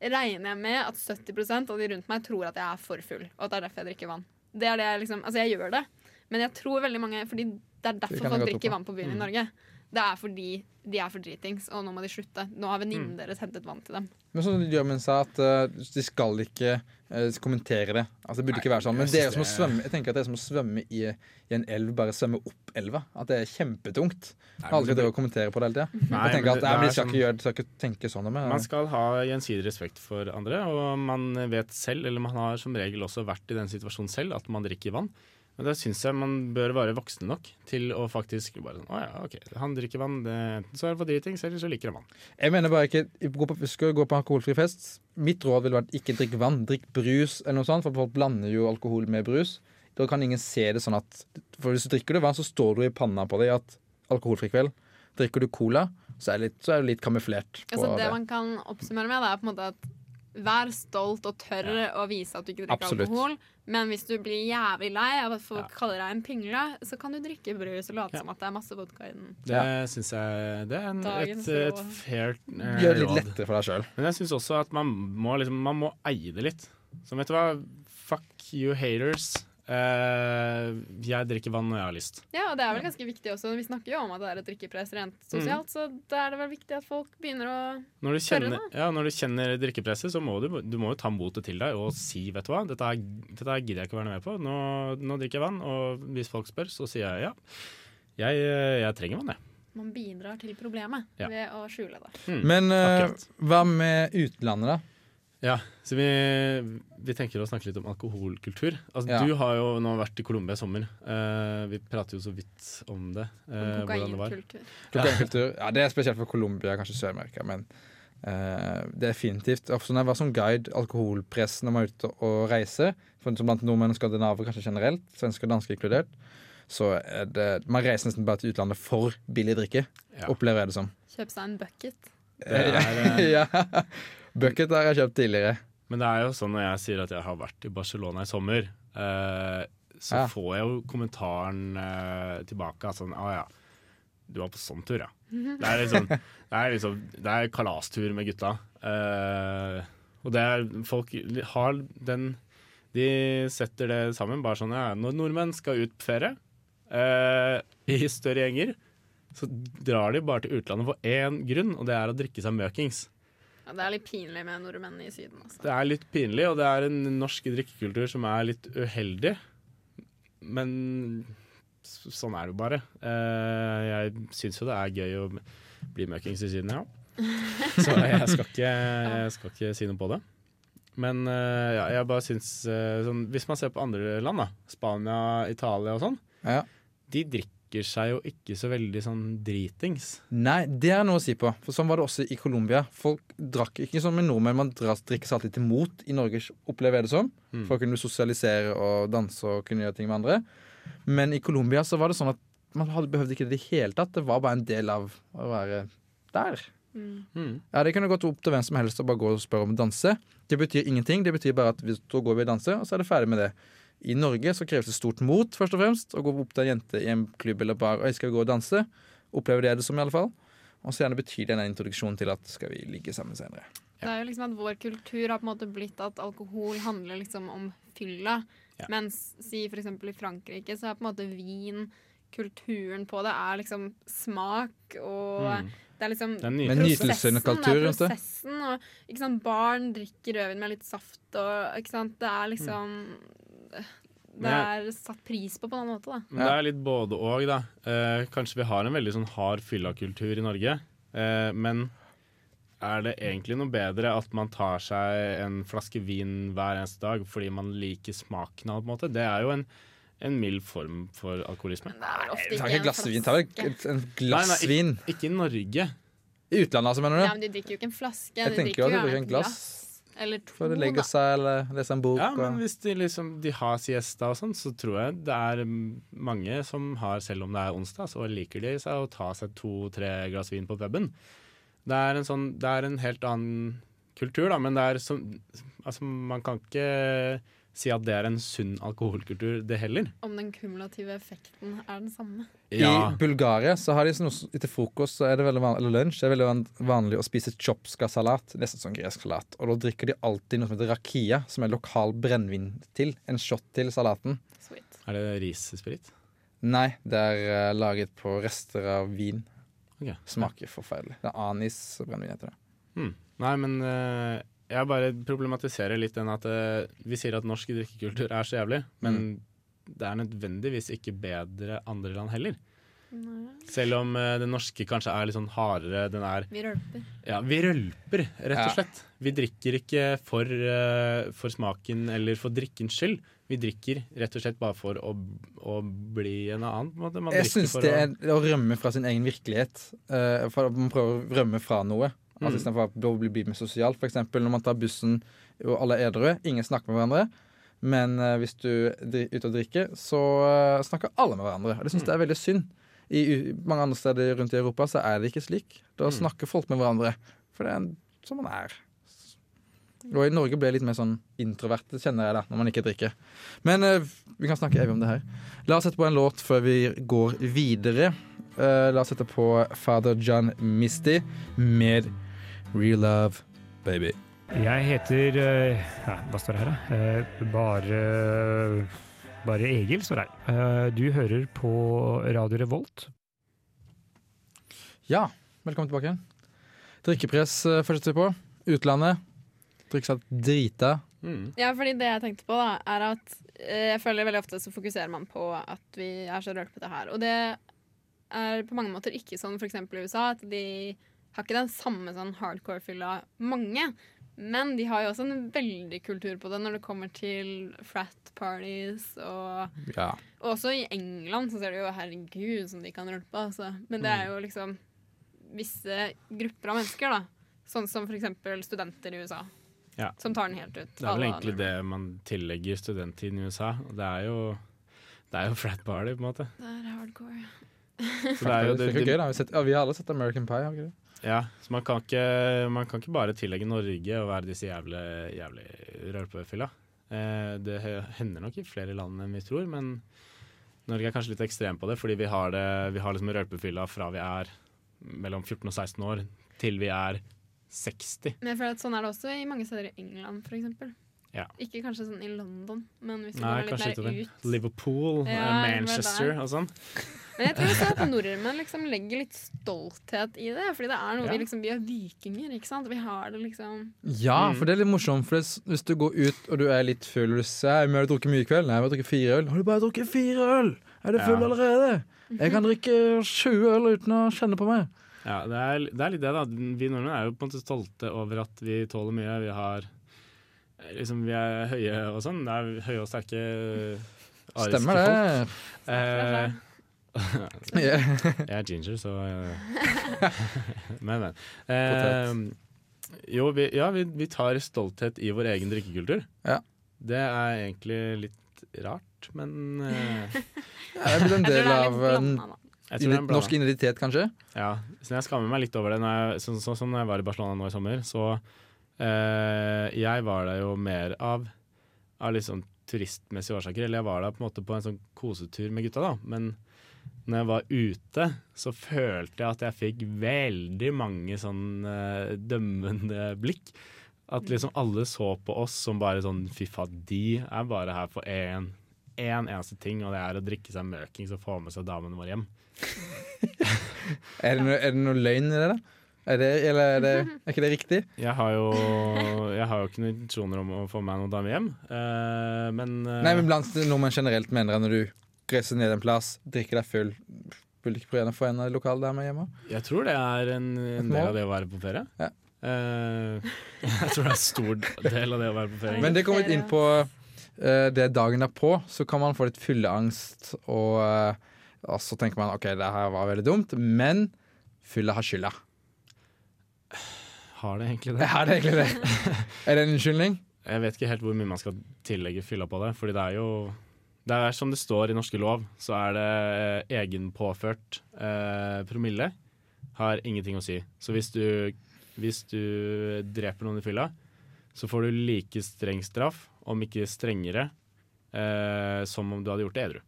regner jeg med at 70% av de rundt meg tror at jeg er for full, og at det er derfor jeg drikker vann. Det er det jeg liksom, altså jeg gjør det, men jeg tror veldig mange Fordi det er derfor kan folk drikker vann på byen Mm. i Norge. Det er fordi de er for dritings, og nå må de slutte. Nå har venninnen Mm. deres hentet vann til dem. Men sånn Jørmen sa, at uh, de skal ikke eh, kommentere det. Altså, det burde ikke være sånn. Men det er som å svømme Jeg tenker at det er som å svømme i, i en elv, bare svømme opp elva. At det er kjempetungt. Alle skal drive og kommentere på det hele tida. (laughs) Nei, Jeg tenker at jeg nei, er skal sånn- ikke gjøre skal ikke tenke sånn. Men, Man skal ha gjensidig respekt for andre, og man vet selv, eller man har som regel også vært i den situasjonen selv, at man drikker vann. Men da syns jeg man bør være voksen nok til å faktisk bare sånn Å ja, OK, han drikker vann. Det, enten så er det for dritings, eller så liker han vann. jeg mener bare ikke gå på, Skal gå på alkoholfri fest Mitt råd ville vært ikke drikk vann, drikk brus eller noe sånt, for folk blander jo alkohol med brus. Da kan ingen se det sånn at For hvis du drikker du vann, så står du i panna på deg at alkoholfri kveld. Drikker du cola, så er det litt, er det litt kamuflert på Altså, det det. man kan oppsummere med, det er på en måte at Vær stolt og tørr å vise at du ikke drikker Absolutt. alkohol. Men hvis du blir jævlig lei av at folk Ja. kaller deg en pingle, så kan du drikke brus og late Ja. som at det er masse vodka i den. Det syns jeg Det er en, et, et fair eh, Gjør det litt lettere for deg sjøl. Men jeg syns også at man må, liksom, man må eie det litt. Så vet du hva, fuck you haters. Eh, jeg drikker vann når jeg har lyst. Ja, og det er vel ganske viktig også. Vi snakker jo om at det er et drikkepress rent sosialt, så da er det vel viktig at folk begynner å Når du Tørre, kjenner, ja, når du kjenner drikkepresset, så må du, du må jo ta motet til deg og si vet du hva, dette, er, dette gidder jeg ikke å være med på. Nå, nå drikker jeg vann, og hvis folk spør, så sier jeg ja. Jeg, jeg trenger vann, jeg. Man bidrar til problemet Ja. ved å skjule det. Men uh, hva med utlandet, da? Ja, så vi, vi tenker å snakke litt om alkoholkultur. Altså, Ja. Du har jo nå vært i Colombia i sommer. Uh, vi prater jo så vidt om det. Uh. Kokainkultur. Kokainkultur. Ja, det er spesielt for Colombia, kanskje Sør-Amerika, men uh, definitivt. Også når jeg var som guide, alkoholpress når man er ute og reiser, for som blant nordmenn og skandinaver kanskje generelt, svensker og dansker inkludert, så er det Man reiser nesten bare til utlandet for billig drikke, Ja. opplever jeg det som. Kjøpe seg en bucket. Det er, (laughs) ja. Bucket har jeg kjøpt tidligere. Men det er jo sånn når jeg sier at jeg har vært i Barcelona i sommer, eh, så Ja. får jeg jo kommentaren eh, tilbake at sånn Å ja, du var på sånn tur, ja. Det er liksom, (laughs) det er, liksom, det er kalastur med gutta. Eh, og det er Folk har den De setter det sammen bare sånn ja, Når nordmenn skal ut på ferie eh, i større gjenger, så drar de bare til utlandet for én grunn, og det er å drikke seg møkings. Ja, det er litt pinlig med nordmenn i Syden. Altså. Det er litt pinlig, og det er en norsk drikkekultur som er litt uheldig. Men sånn er det jo bare. Eh, jeg syns jo det er gøy å bli møkings i Syden, ja. Så jeg skal ikke, jeg skal ikke si noe på det. Men eh, ja, jeg bare syns eh, sånn, Hvis man ser på andre land, da, Spania, Italia og sånn, Ja. de drikker seg jo ikke så veldig sånn dritings. Nei, det er noe å si på. For sånn var det også i Colombia. Folk drakk ikke sånn med nordmenn. Man drikker seg alltid til mot i Norge, opplever jeg det som. Mm. For å kunne sosialisere og danse og kunne gjøre ting med andre. Men i Colombia så var det sånn at man hadde, behøvde ikke det i det hele tatt. Det var bare en del av å være der. Mm. Ja, Det kunne gått opp til hvem som helst og bare gå og spørre om å danse. Det betyr ingenting. Det betyr bare at vi, da går vi og danser, og så er det ferdig med det. I Norge så kreves det stort mot først og fremst å gå opp til en jente i en klubb eller bar og jeg skal gå og danse. Opplever det det som, i alle fall. Og så gjerne betyr det en introduksjon til at skal vi ligge sammen senere. Det er jo liksom at Vår kultur har på en måte blitt at alkohol handler liksom om fylla. Ja. Mens si for eksempel i Frankrike så er på en måte vin Kulturen på det er liksom smak og Mm. Det er liksom Det er. Prosessen, Kultur, det er prosessen. Og, ikke sant, barn drikker rødvin med litt saft og ikke sant, Det er liksom Det er satt pris på på en annen måte, da. Men det er litt både og, da. Eh, kanskje vi har en veldig sånn hard fyllakultur i Norge. Eh, men er det egentlig noe bedre at man tar seg en flaske vin hver eneste dag fordi man liker smaken av det? på en måte? Det er jo en, en mild form for alkoholisme. Nei, det er Ta ikke glassvin. et en glass vin. Ta vel flaske. et- en glass Nei, nei, vin. Ikke i Norge. I utlandet, altså, mener du? Ja, men de drikker jo ikke en flaske. Jeg de tenker jo at de drikker en glass. glass. Eller to, For å legge seg eller lese en bok. Ja, men og... hvis de liksom de har siesta og sånn, så tror jeg det er mange som har, selv om det er onsdag, så liker de seg å ta seg to-tre glass vin på puben. Det er en sånn Det er en helt annen kultur, da, men det er som Altså, man kan ikke si at det er en sunn alkoholkultur, det heller. Om den kumulative effekten er den samme. Ja. I Bulgaria så har de sånn, etter frokost så er det veldig van eller lunsj det er veldig vanlig å spise chopska-salat, nesten som gresk salat. Og da drikker de alltid noe som heter rakia, som er lokal brennevin til. En shot til salaten. Sweet. Er det rissprit? Nei, det er uh, laget på rester av vin. Ok. Smaker forferdelig. Det er anis-brennevin heter det. Hmm. Nei, men eh, jeg bare problematiserer litt den at uh, vi sier at norsk drikkekultur er så jævlig, men det er nødvendigvis ikke bedre andre land heller. Nei. Selv om uh, den norske kanskje er litt sånn hardere. Den er Vi rølper. Ja, vi rølper, rett og Ja. slett. Vi drikker ikke for, uh, for smaken eller for drikkens skyld. Vi drikker rett og slett bare for å, å bli en annen. på en måte. Man Jeg syns det er å rømme fra sin egen virkelighet. Uh, for Man prøver å rømme fra noe. Mm. Altså Istedenfor å bli bli mer sosialt. Eksempel når man tar bussen og alle er edru, ingen snakker med hverandre. Men uh, hvis du er ute og drikker, så uh, snakker alle med hverandre. Og det syns jeg er veldig synd. I mange andre steder rundt i Europa så er det ikke slik. Da snakker folk med hverandre. For det er som man er. Og i Norge ble jeg litt mer sånn introvert, det kjenner jeg da, når man ikke drikker. Men uh, vi kan snakke evig om det her. La oss sette på en låt før vi går videre. Uh, la oss sette på Father John Misty med Real Love Baby. Jeg heter eh, ja, Hva står det her, da? Eh, Bare Bare Egil står det her. Eh, Du hører på Radio Revolt. Ja, velkommen tilbake. Drikkepress uh, fortsetter vi på. Utlandet. Drikke seg drita. Mm. Ja, fordi det jeg tenkte på, da, er at jeg føler veldig ofte så fokuserer man på at vi er så rørt på det her. Og det er på mange måter ikke sånn f.eks. i USA, at de har ikke den samme sånn hardcore-fylla mange. Men de har jo også en veldig kultur på det når det kommer til frat parties og Ja. Også i England så ser du jo herregud som de kan rølpe, altså. Men det er jo liksom visse grupper av mennesker, da. Sånn som for eksempel studenter i USA. Ja. Som tar den helt ut. Det er vel egentlig det man tillegger studenttiden i USA. Og det er jo det er jo frat party, på en måte. Det er hardcore. Så det er jo det, det, er gøy, da. Vi, har ja, vi har alle sett American Pie. Har vi ikke det? Ja, så man kan, ikke, man kan ikke bare tillegge Norge å være disse jævlig, jævlig rølpefylla. Eh, det hender nok i flere land enn vi tror, men Norge er kanskje litt ekstrem på det, fordi vi har, det, vi har liksom rølpefylla fra vi er mellom 14 og 16 år til vi er 60. Men jeg føler at sånn er det også i mange steder i England, eksempel. Ja. Ikke kanskje sånn i London, men hvis vi går litt mer ut. Liverpool, Ja, eh, var Manchester og sånn. Men jeg tror også at nordmenn liksom legger litt stolthet i det. Fordi det er noe Ja. vi liksom Vi er vikinger, ikke sant? Vi har det liksom Ja, Mm. for det er litt morsomt. For hvis du går ut og du er litt full og du sier vi har drukket mye i kveld Nei, vi har drukket fire øl. Har du bare drukket fire øl? Er du full Ja. allerede? Jeg kan drikke 20 øl uten å kjenne på meg. Ja, det er, det er litt det, da. Vi nordmenn er jo på en måte stolte over at vi tåler mye. Vi har liksom, Vi er høye og sånn. Det er høye og sterke ariske Stemmer det. folk. Eh, (laughs) jeg er ginger, så eh, (laughs) Men, men. Eh, jo, vi, ja, vi, vi tar stolthet i vår egen drikkekultur. Ja. Det er egentlig litt rart, men eh, er en Jeg tror det del av en en norsk identitet, kanskje. Ja, så jeg skammer meg litt over det. Når jeg, sånn så, som når jeg var i Barcelona nå i sommer, så eh, Jeg var der jo mer av, av litt sånn turistmessige årsaker. Eller jeg var der på en måte på en sånn kosetur med gutta, da. Men når jeg var ute, så følte jeg at jeg fikk veldig mange sånn uh, dømmende blikk. At liksom alle så på oss som bare sånn Fy faen, de er bare her for én en eneste ting, og det er å drikke seg møkings og få med seg damene våre hjem. (laughs) Er det, noe, er det noe løgn i det, da? Er, det, eller er, det, er ikke det riktig? Jeg har jo, jeg har jo ikke noen intensjoner om å få meg noen dame hjem, uh, men, uh, Nei, men blant nordmenn generelt mener jeg når du reiser ned en plass, drikker deg full Vil du ikke prøve å få en lokal dame hjemme? jeg tror det er en, en del av det å være på ferie. Ja. Uh, (laughs) jeg tror det er en stor del av det å være på ferie. Men det kommer litt inn på det dagen er på, så kan man få litt fylleangst, og, og så tenker man OK, det her var veldig dumt, men fylla har skylda. (laughs) har det egentlig det? Er det egentlig det? er det en unnskyldning? Jeg vet ikke helt hvor mye man skal tillegge fylla på det, fordi det er jo det er som det står i norske lov, så er det eh, egenpåført eh, promille. Har ingenting å si. Så hvis du, hvis du dreper noen i fylla, så får du like streng straff, om ikke strengere, eh, som om du hadde gjort det edru.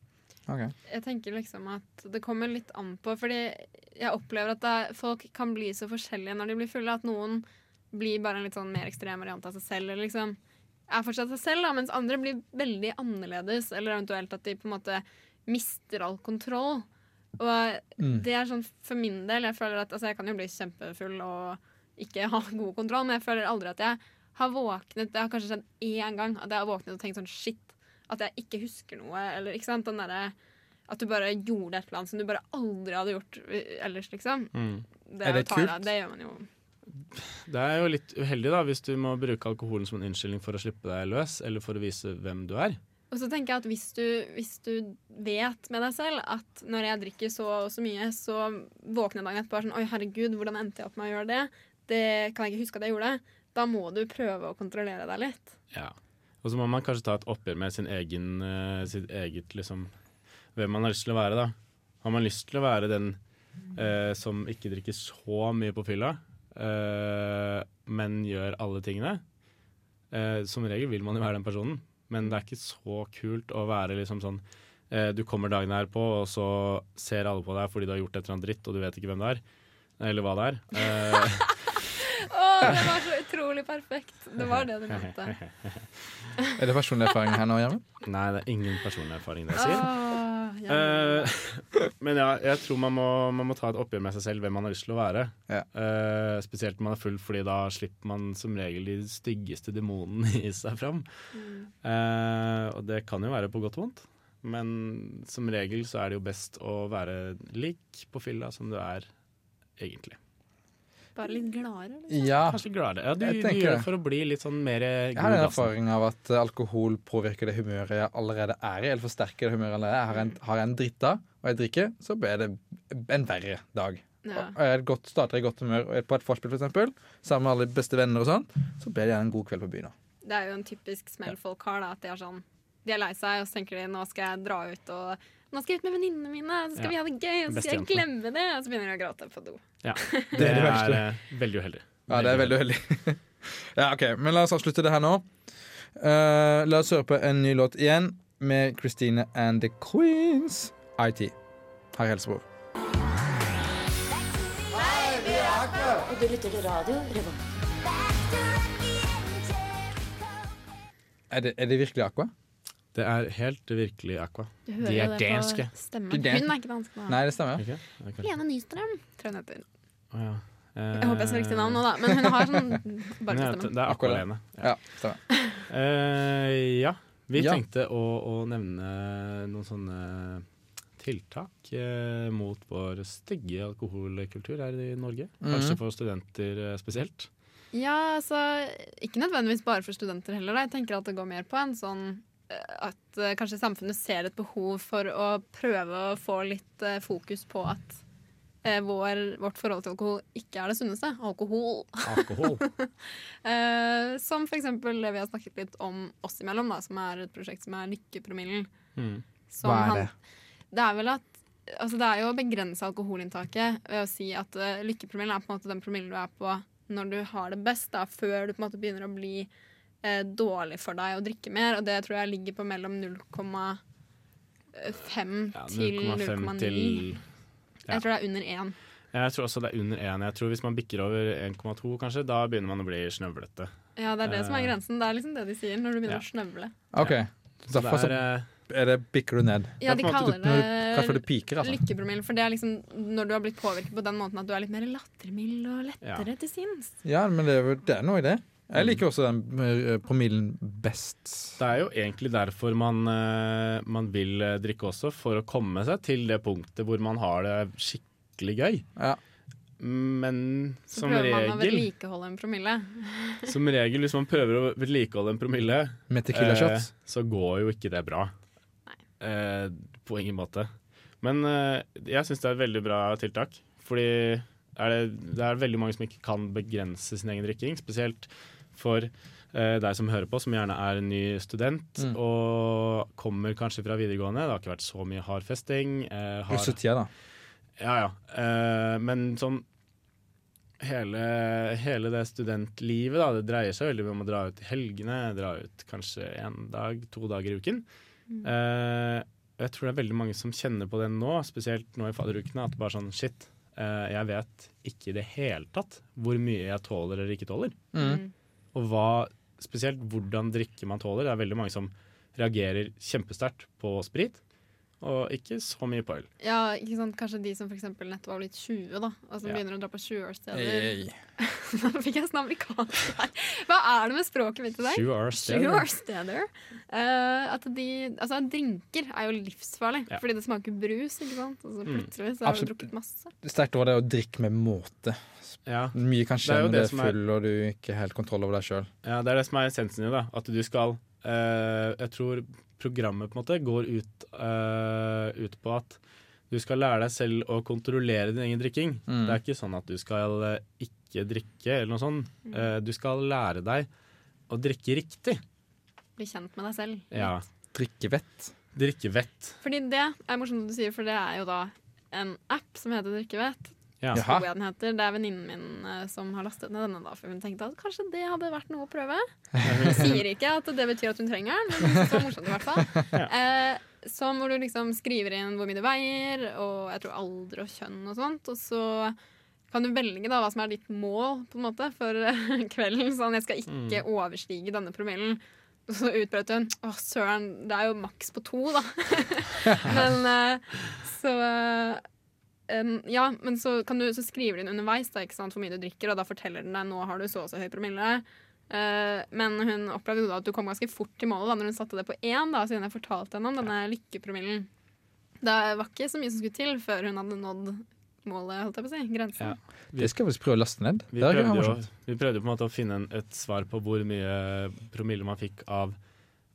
Ok. Jeg tenker liksom at det kommer litt an på, fordi jeg opplever at er- folk kan bli så forskjellige når de blir fulle, at noen blir bare en litt sånn mer ekstrem variant av seg selv, eller liksom er fortsatt seg selv, da, mens andre blir veldig annerledes, eller eventuelt at de på en måte mister all kontroll. Og Mm. det er sånn for min del, jeg føler at altså jeg kan jo bli kjempefull og ikke (laughs) ha god kontroll, men jeg føler aldri at jeg har våknet Det har kanskje skjedd én gang at jeg har våknet og tenkt sånn shit, at jeg ikke husker noe, eller ikke sant, den derre at du bare gjorde et eller annet som du bare aldri hadde gjort eh, ellers, liksom. Det Er det kult? deg- Det gjør man jo. Det er jo litt uheldig da, hvis du må bruke alkoholen som en unnskyldning for å slippe deg løs, eller for å vise hvem du er. Og så tenker jeg at hvis du, hvis du vet med deg selv at når jeg drikker så og så mye, så våkner jeg dagen etterpå er sånn Oi, herregud, hvordan endte jeg opp med å gjøre det? Det kan jeg ikke huske at jeg gjorde. Da må du prøve å kontrollere deg litt. Ja. Og så må man kanskje ta et oppgjør med sin egen, eh, sitt eget liksom Hvem man har lyst til å være, da. Har man lyst til å være den eh, som ikke drikker så mye på fylla, eh, men gjør alle tingene? Eh, som regel vil man jo være den personen, men det er ikke så kult å være liksom sånn eh, Du kommer dagen her på, og så ser alle på deg fordi du har gjort et eller annet dritt, og du vet ikke hvem det er. Eller hva det er. (laughs) Å, det var så utrolig perfekt! Det var det du mente. (laughs) Er det personlig erfaring her nå, Gjermund? Nei, det er ingen personlig erfaring det jeg sier. Oh. Eh, (laughs) men ja, jeg tror man må, man må ta et oppgjør med seg selv hvem man har lyst til å være. Ja. Uh, spesielt når man er full, fordi da slipper man som regel de styggeste demonene i seg fram. Mm. Uh, og det kan jo være på godt og vondt, men som regel så er det jo best å være lik på fylla som du er egentlig. Bare litt gladere. Liksom. Ja. Kanskje gladere. Ja, du, Jeg du gjør det. for å bli litt sånn mer Jeg har en erfaring av at eh, alkohol påvirker det humøret jeg allerede er i, eller forsterker det humøret jeg allerede er. Har jeg en, har jeg en dritta, og jeg drikker, så blir det en verre dag. Ja. Og jeg er godt, starter i godt humør og er på et vorspiel, for eksempel, sammen med alle beste venner og sånn, så blir det gjerne en god kveld på byen. da. Det er jo en typisk smell folk har, da, at de er sånn De er lei seg, og så tenker de nå skal jeg dra ut og nå skal jeg ut med venninnene mine, så skal Ja. vi ha det gøy, og så skal jeg glemme det. Og så begynner jeg å gråte på do. Ja, (laughs) Det det, er det er, eh, veldig uheldig. Ja, det er veldig uheldig. (laughs) ja, OK, men la oss avslutte det her nå. Uh, la oss høre på en ny låt igjen med Christine and the Queens. IT. Her er Helsebror. Og du lytter til radio Revolt. Er det, er det virkelig Aqua? Det er helt virkelig Aqua. Du De hører er det danske. stemmen. Er- Hun er ikke dansk nå. Nei, det stemmer. Okay. det Lene Nystrøm, tror jeg hun heter. Oh, ja. Eh, Jeg håper jeg sa riktig navn nå, da. Men hun har sånn (laughs) bare ja, stemmen. Det er Aqua, Aqua-Lene. Ja, stemmer. Eh, ja. Vi Ja. tenkte å, å nevne noen sånne tiltak eh, mot vår stygge alkoholkultur her i Norge. Kanskje mm. for studenter eh, spesielt. Ja, altså Ikke nødvendigvis bare for studenter heller. Da. Jeg tenker at det går mer på en sånn at eh, kanskje samfunnet ser et behov for å prøve å få litt eh, fokus på at eh, vår, vårt forhold til alkohol ikke er det sunneste. Alkohol. Alkohol. (laughs) Som eksempel det vi har snakket litt om oss imellom, da, som er et prosjekt som er Lykkepromillen. Mm. Hva er han- det? Det er vel at Altså, det er jo å begrense alkoholinntaket ved å si at uh, lykkepromillen er på en måte den promillen du er på når du har det best, da, før du på en måte begynner å bli eh, dårlig for deg å drikke mer. Og det tror jeg ligger på mellom 0,5 Ja, til 0,9. ja. Jeg tror det er under 1. Jeg tror også det er under 1. Jeg tror Hvis man bikker over 1,2, kanskje, da begynner man å bli snøvlete. Ja, det er det som er Eh, grensen. Det er liksom det de sier når du begynner Ja. å snøvle. OK. Så Derfor så er, eh, er det bikker du ned. Ja, de er kaller det det piker, altså. lykkepromille, for det er liksom når du har blitt påvirket på den måten at du er litt mer lattermild og lettere til sinns. Ja, men det er, jo- det er noe i det. Jeg liker også den eh, promillen best. det er jo egentlig derfor man, eh, man vil eh, drikke også, for å komme seg til det punktet hvor man har det skikkelig gøy. Ja. Men Så som prøver man å regel, vedlikeholde en promille. (laughs) som regel, hvis man prøver å vedlikeholde en promille, Med tequila eh, så går jo ikke det bra. Eh, på ingen måte. Men eh, jeg syns det er et veldig bra tiltak. Fordi er det, det er veldig mange som ikke kan begrense sin egen drikking. Spesielt for eh, deg som hører på, som gjerne er en ny student Mm. og kommer kanskje fra videregående. Det har ikke vært så mye hard festing. Eh, har, Russetida, da. ja, ja. Eh, men sånn hele, hele det studentlivet, da, det dreier seg veldig mye om å dra ut i helgene, dra ut kanskje en dag, to dager i uken. Eh, jeg tror det er veldig mange som kjenner på det nå, spesielt nå i fadderukene, at bare sånn shit, eh, jeg vet ikke i det hele tatt hvor mye jeg tåler eller ikke tåler. Mm. Og hva, spesielt hvordan drikke man tåler. Det er veldig mange som reagerer kjempesterkt på sprit, og ikke så mye på øl. Ja, ikke sant? Kanskje de som for eksempel nettopp har blitt 20, da, og som Ja. begynner å dra på 20-årssteder. Hey. (laughs) Nå fikk jeg sånn amerikansk her. Hva er det med språket mitt i dag? Sju år steder. 20-årssteder. Uh, at de, altså, drinker er jo livsfarlig, Ja. fordi det smaker brus, ikke sant? Og så Mm. plutselig så har Absolutt. du drukket masse. Sterkt over det å drikke med måte. Ja. Mye kan er skje når du det er som er- full og du ikke har helt kontroll over deg sjøl. Ja, det er det som er essensen i det. At du skal Uh, Jeg tror programmet på en måte går ut, uh, ut på at du skal lære deg selv å kontrollere din egen drikking. Mm. Det er ikke sånn at du skal eh, ikke drikke eller noe sånt. Uh, du skal lære deg å drikke riktig. bli kjent med deg selv. Ja. Drikke vett. Drikke vett. Fordi det er morsomt at du sier, for det er jo da en app som heter Drikkevett. Ja. Tror jeg den heter. Det er venninnen min eh, som har lastet ned denne, da, for hun tenkte at kanskje det hadde vært noe å prøve. Hun (laughs) sier ikke at det betyr at hun trenger den, men det var morsomt i hvert fall. Eh, som hvor du liksom skriver inn hvor mye du veier, og jeg tror alder og kjønn og sånt. Og så kan du velge da hva som er ditt mål på en måte for eh, (laughs) kvelden. Sånn, jeg skal ikke overstige denne promillen. Og så utbrøt hun Å, søren, det er jo maks på to, da. (laughs) men eh, så eh, Um, ja, men så, kan du, så skriver den underveis da, ikke sant, hvor mye du drikker, og da forteller den deg nå har du så og så høy promille. Uh, men hun opplevde jo da at du kom ganske fort til målet da når hun satte det på én, da, siden jeg fortalte henne om denne lykkepromillen. Det var ikke så mye som skulle til før hun hadde nådd målet, holdt jeg på å si. Grensen. Ja. Det skal vi visst prøve å laste ned. Vi prøvde, jo, vi prøvde på en måte å finne en, et svar på hvor mye promille man fikk av,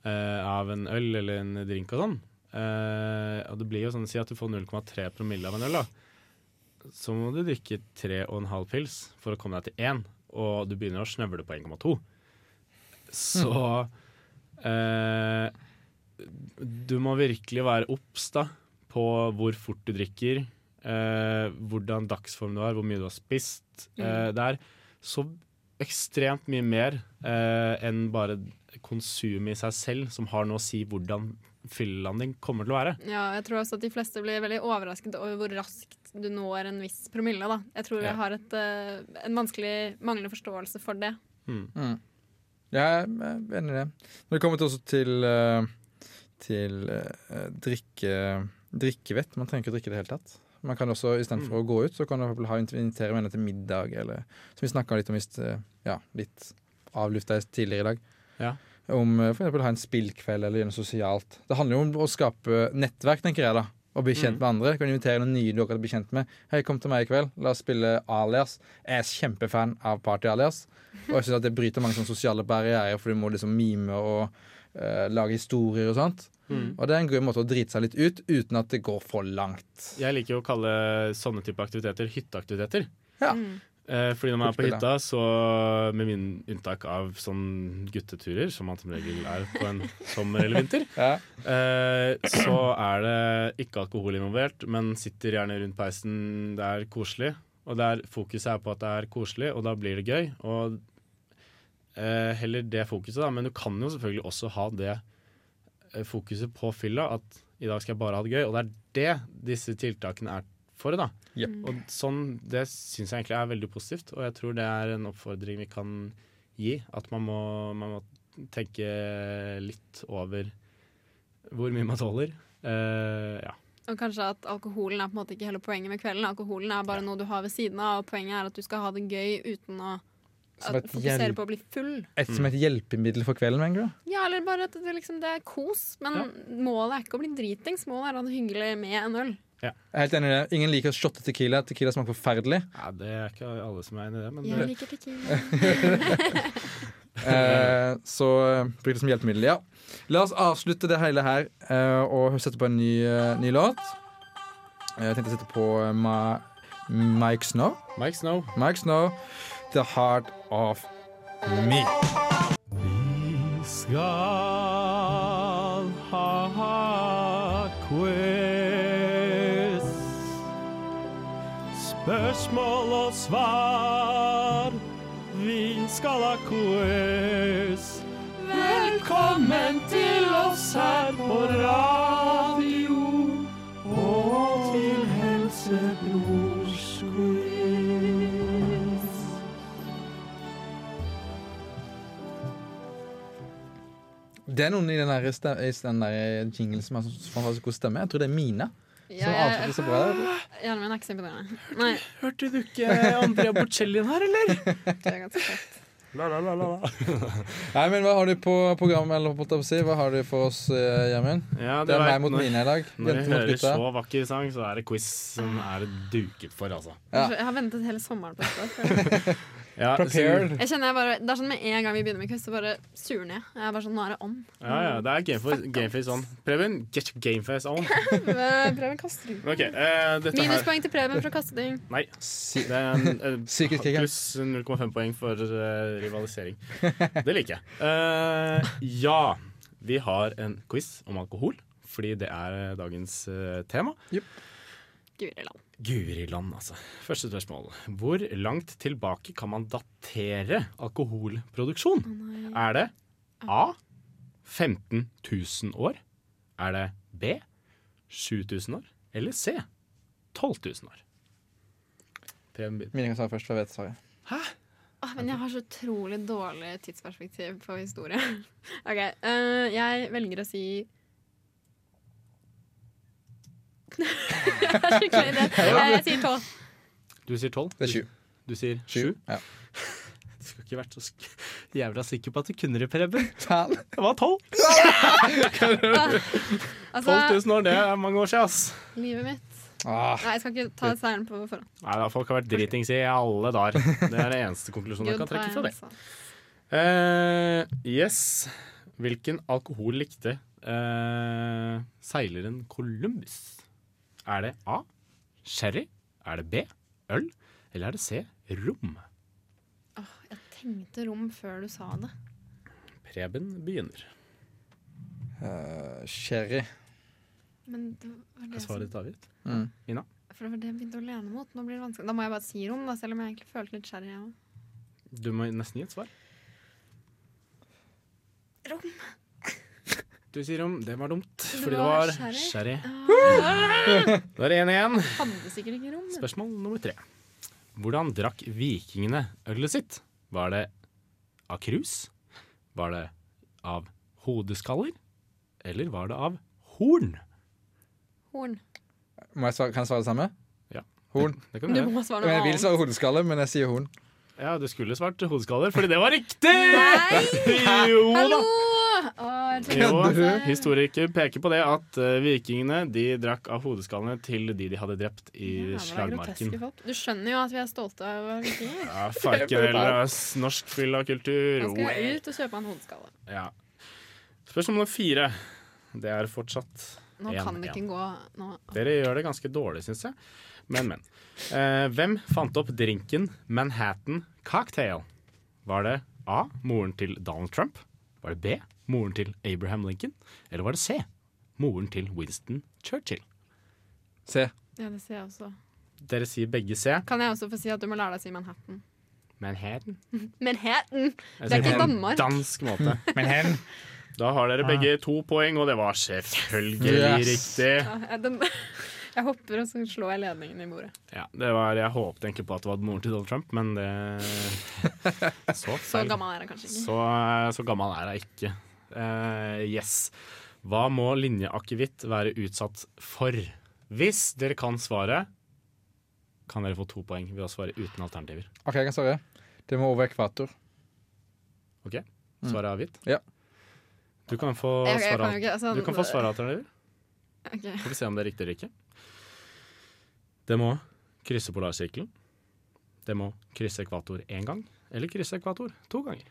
uh, av en øl eller en drink og sånn. Eh, og det blir jo sånn å si at du får 0,3 promille av en øl. da. Så må du drikke 3,5 pils for å komme deg til 1, og du begynner å snøvle på 1,2. Så uh, (laughs) Du må virkelig være obs på hvor fort du drikker, uh, hvordan dagsform du har, hvor mye du har spist. Eh, det er så ekstremt mye mer enn bare konsumet i seg selv som har noe å si hvordan fyllelanding kommer til å være. Ja, jeg tror også at de fleste blir veldig overrasket over hvor raskt du når en viss promille. Da. Jeg tror Ja. jeg har et, eh, en vanskelig manglende forståelse for det. Mm. Ja, jeg er enig i det. Når det kommer til, også til, eh, til eh, drikke, drikkevett Man trenger ikke å drikke i det hele tatt. Man kan også, Istedenfor Mm. å gå ut, så kan du ha invitere venner til middag, eller som vi snakka litt om ja, litt avlufta tidligere i dag. Ja. Om f.eks. for eksempel ha en spillkveld eller gjøre noe sosialt. Det handler jo om å skape nettverk, tenker jeg. da Og bli kjent Mm. med andre. Kan invitere noen nye du akkurat blir kjent med. Hei, kom til meg i kveld. La oss spille Alias. Jeg er kjempefan av Party Alias. Og jeg synes at det bryter mange sånne sosiale barrierer, for du må liksom mime og uh, lage historier og sånt. Mm. Og det er en gøy måte å drite seg litt ut uten at det går for langt. Jeg liker jo å kalle sånne type aktiviteter hytteaktiviteter. Ja. Mm. Eh, fordi når man er på hytta, så med min unntak av sånn gutteturer, som man som regel er på en sommer eller vinter, Ja. eh, så er det ikke alkohol involvert, men sitter gjerne rundt peisen. Det er koselig. Og det er, fokuset er på at det er koselig, og da blir det gøy. Og eh, heller det fokuset, da. Men du kan jo selvfølgelig også ha det eh, fokuset på fylla, at i dag skal jeg bare ha det gøy. Og det er det disse tiltakene er for, det. da. Yep. Og sånn, det syns jeg egentlig er veldig positivt, og jeg tror det er en oppfordring vi kan gi. At man må, man må tenke litt over hvor mye man tåler. Uh, ja. Og kanskje at alkoholen er på en måte ikke hele poenget med kvelden. Alkoholen er bare noe du har ved siden av, og poenget er at du skal ha det gøy uten å Som et fokusere hjelp- på å bli full. Et som et hjelpemiddel for kvelden, mener du? Ja, eller bare at det, liksom, det er kos. Men målet er ikke å bli dritings. Målet er å ha det hyggelig med en øl. Jeg er helt enig i det. Ingen liker shotte tequila. Tequila smaker forferdelig. ja, det er ikke alle som er enig i det, men Jeg liker tequila. (laughs) Eh, så eh, bruk det som hjelpemiddel. Ja. La oss avslutte det hele her eh, og sette på en ny, ny låt. Jeg tenkte å sette på Ma Mike Snow. Mike Snow. Mike Snow, The Heart of Me. Vi skal Spørsmål og svar. Vi skal ha quiz. Velkommen til oss her på radio og til Helsebrors quiz. Det er noen i den der, der jinglen som har så fantastisk god stemme. Jeg tror det er Som avslutter så bra. Hjernen min er ikke så imponerende. Nei, Hørte du ikke Andrea Bocellin her, eller? (laughs) det er ganske fett. La, la, la, la. (laughs) Nei, men Hva har du på programmet? Eller på si? Hva har du for oss, eh, Gjermund? Ja, Det er meg mot når- Mina i dag. Når jeg mot hører gutta. så vakker sang, så er det quiz som er duket for, altså. Ja. Jeg har ventet hele sommeren på dette. (laughs) Ja, Prepared. Jeg kjenner jeg bare, Det er sånn Med en gang vi begynner med quiz, så bare surner jeg. Jeg er bare sånn, Nå er det on. Ja, ja, det er gameface, gameface on. Preben, get your gameface on. (laughs) Preben kaster ting. Ok, eh, Minuspoeng til Preben for å kaste ting. Nei. Det er en, (laughs) ja. pluss 0,5 poeng for uh, rivalisering. Det liker jeg. Uh, ja. Vi har en quiz om alkohol, fordi det er dagens tema. Guri land. Guri land, altså. Første spørsmål. Hvor langt tilbake kan man datere alkoholproduksjon? Er det A 15 000 år? Er det B 7000 år? Eller C 12 000 år? Meningen svare først, for jeg vet svaret. Åh, men jeg har så utrolig dårlig tidsperspektiv på historie. (laughs) OK. Uh, jeg velger å si (laughs) skikkelig. Eh, Jeg sier tolv. Du sier 12? Det er sju. Du sier Sju. Ja. (laughs) Du skulle ikke vært så sk jævla sikker på at du kunne det, Preben. Det var tolv! (laughs) Tolv tusen år, det er mange år siden, ass. livet mitt Ah, Nei, jeg skal ikke ta seieren på forhånd. Nei, da, folk har vært dritings i alle dager. Det er den eneste konklusjonen jeg kan trekke fra det. altså. Eh, yes. Hvilken alkohol likte uh, seileren Columbus? Er det A. Sherry? Er det B. Øl? Eller er det C. Rom? Åh, jeg tenkte rom før du sa det. Preben begynner. Uh, sherry. Men det var Er det, som, svaret ditt avgitt? Mm. for det var det jeg begynte å lene mot. Nå blir det vanskelig. Da må jeg bare si rom, da, selv om jeg egentlig følte litt sherry. Ja. Du må nesten gi et svar. Rom. Du sier om Det var dumt, Det fordi det var var sherry. Ah, (laughs) Da er det én igjen. rom. Spørsmål nummer tre. Hvordan drakk vikingene ølet sitt? Var det av krus? Var det av hodeskaller? Eller var det av horn? Horn. Må jeg svare, kan jeg svare det samme? Ja. Horn. Det kan du Du må svare Men noe jeg vil svare hodeskalle, men jeg sier horn. Ja, du skulle svart hodeskaller, fordi det var riktig! Nei! (laughs) jo Hallo! da. Jeg Jo, historikere peker på det at eh, vikingene de drakk av hodeskallene til de de hadde drept i ja, slagmarken. Du skjønner jo at vi er stolte av vikinger. Ja, Farken eller norsk fyllakultur. Nå skal jeg ut og kjøpe en hodeskalle. Ja. Spørsmål nummer fire. Det er fortsatt Nå En, kan det en. ikke gå nå. Dere gjør det ganske dårlig, syns jeg. Men, men. Eh, hvem fant opp drinken Manhattan Cocktail? Var det A. Moren til Donald Trump? Var det B. Moren til Abraham Lincoln? Eller var det C. Moren til Winston Churchill? C. Ja, det ser jeg også. Dere sier begge C. Kan jeg også få si at du må lære deg å si Manhattan? Manhattan? (laughs) Manhattan! Det er ikke Danmark. Dansk måte. (laughs) Manhattan. Da har dere begge to poeng, og det var selvfølgelig Yes. riktig. Ja, jeg- den, (laughs) jeg hopper, og så slår jeg ledningen i bordet. Ja, det var, Jeg håpet egentlig på at det var moren til Donald Trump, men det Så Så gammel er jeg kanskje ikke. Så, så gammel er hun ikke. Eh, yes. Hva må linjeakevitt være utsatt for? Hvis dere kan svaret, kan dere få to poeng ved å svare uten alternativer. OK, jeg kan svare. Det må over ekvator. Ok? Svaret er hvitt? Ja. Du kan få svaret jeg svare, kan jo ikke, altså, du kan få svaralternativer. Ok. Får vi se om det er riktig eller ikke. Det må krysse polarsirkelen. Det må krysse ekvator én gang, eller krysse ekvator to ganger.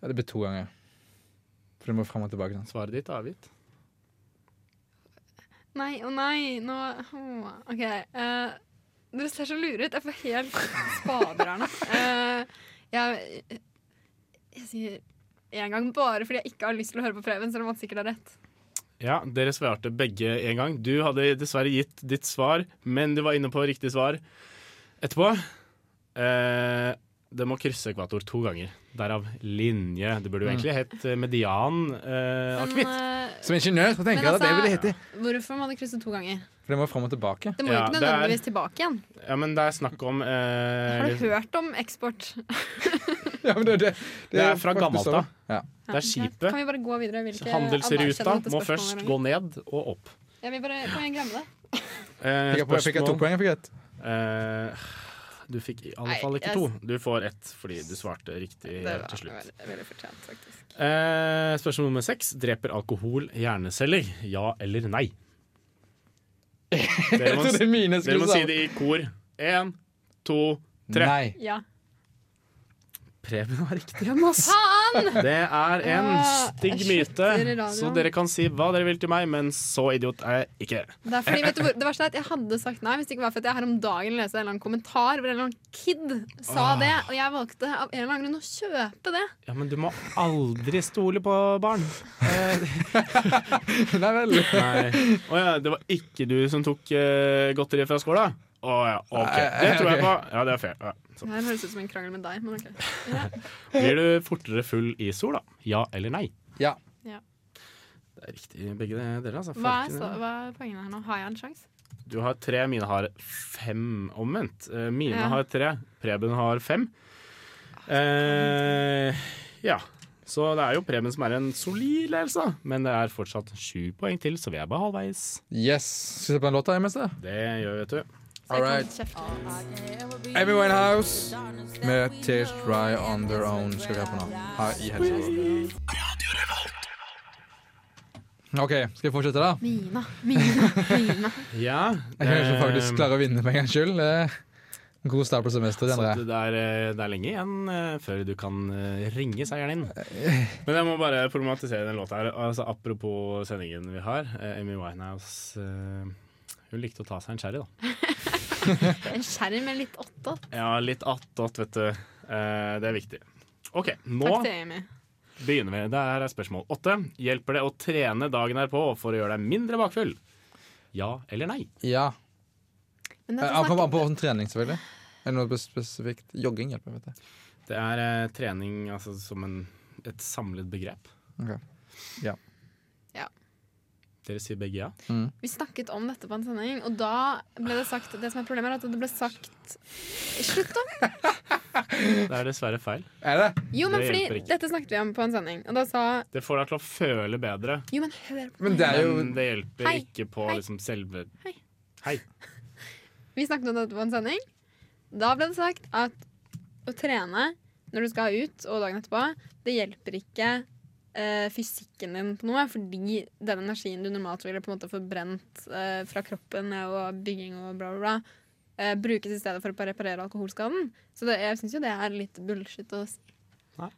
Ja, det blir to ganger. For det må fram og tilbake. Sånn. Svaret ditt er avgitt. Nei, å nei, nå OK. Uh, dere ser så lure ut. Jeg får helt spader her nå. Uh, jeg, jeg sier én gang bare fordi jeg ikke har lyst til å høre på Preben, selv om han sikkert har rett. Ja, dere svarte begge en gang. Du hadde dessverre gitt ditt svar, men du var inne på riktig svar etterpå. Eh, det må krysse ekvator to ganger. Derav linje. Det burde jo egentlig hett eh, median eh, akevitt. eh, Som ingeniør så tenker jeg at det altså- ville hete. hvorfor må det krysse to ganger? For det må fram og tilbake. Det må jo Ja, ikke det er- nødvendigvis tilbake igjen. Ja, men det er snakk om eh, Har du hørt om eksport? (laughs) Ja, men det, det, Det er fra gammelt av. Ja. Det er skipet. Kan vi bare gå videre? Hvilke Handelsruta dette må spørsmålet først gå ned og opp. Jeg vil bare, kan jeg glemme det? Eh, Fikk jeg, på- fikk jeg to spørsmål- poeng? Jeg fikk ett. Eh, du fikk i alle fall ikke to. Du får ett fordi du svarte riktig helt var til slutt. veldig, veldig fortjent, faktisk. Eh, spørsmål nummer seks. Dreper alkohol hjerneceller? Ja eller nei? (laughs) Dere må, det mine dere må si det i kor. Én, to, tre. Nei. Ja. Preben var riktig igjen, ass. Det er en Åh, stygg myte, så dere kan si hva dere vil til meg, men så idiot er jeg ikke. Det er fordi, vet du hvor, det verste er at Jeg hadde sagt nei hvis det ikke var for at jeg her om dagen leste en eller annen kommentar hvor en eller annen kid sa Åh. det, og jeg valgte av en eller annen grunn å kjøpe det. Ja, men du må aldri stole på barn. (laughs) Nei vel. Nei. Å ja, det var ikke du som tok uh, godteri fra skåla? Å ja, OK. Det tror jeg på. Ja, det er fair. Ja. Det her høres ut som en krangel med deg. Men ok. Ja. (laughs) Blir du fortere full i sol, da? Ja eller nei? Ja. Ja. Det er riktig begge deler. Altså. Hva, er så, hva er poengene her nå? Har jeg en sjanse? Du har tre, mine har fem omvendt. Eh, mine Ja. har tre, Preben har fem. Eh, ja. Så det er jo Preben som er en solid ledelse, men det er fortsatt sju poeng til, så vi er bare halvveis. Yes. Skal vi se på en låt her imens? da? Det gjør vi, vet du. All right. Amy Winehouse med 'Tears Dry On Their Own' skal vi høre på nå. Her i Helse OK, skal vi fortsette, da? Mina, Mina, Mina. (laughs) Ja. Jeg kan kanskje faktisk klare å vinne for en gangs skyld. God start på semesteret. Altså, det, er, eh, det er lenge igjen eh, før du kan eh, ringe seieren inn. Men jeg må bare problematisere den låta her. Altså, apropos sendingen vi har. Amy Winehouse eh, Hun likte å ta seg en sherry, da. (laughs) (laughs) En skjerm med litt attåt. Ja, litt attåt, vet du. Eh, det er viktig. OK, nå Takk til Amy. begynner vi. Det er spørsmål åtte. Hjelper det å trene dagen herpå for å gjøre deg mindre bakfull? Ja eller nei? Ja. Men kommer dette An på, på hvilken trening, selvfølgelig. Eller noe spesifikt? Jogging hjelper, vet jeg. Det er eh, trening altså, som en, et samlet begrep. Ok. Ja. Ja. Dere sier begge ja? Mm. Vi snakket om dette på en sending, og da ble det sagt Det som er problemet, er at det ble sagt Slutt, da! (laughs) Det er dessverre feil. Er det? Jo, men Det fordi ikke. Dette snakket vi om på en sending, og da sa Det får deg til å føle bedre, Jo, men hør på Men det er jo men det hjelper Hei. ikke på Hei. liksom selve Hei. Hei. (laughs) Vi snakket om dette på en sending. Da ble det sagt at å trene når du skal ut og dagen etterpå, det hjelper ikke eh, fysikken din på noe, fordi den energien du normalt ville på en måte forbrent eh, fra kroppen og bygging og bla, bla, bla, eh, brukes i stedet for å reparere alkoholskaden. Så det, jeg syns jo det er litt bullshit å si. Nei.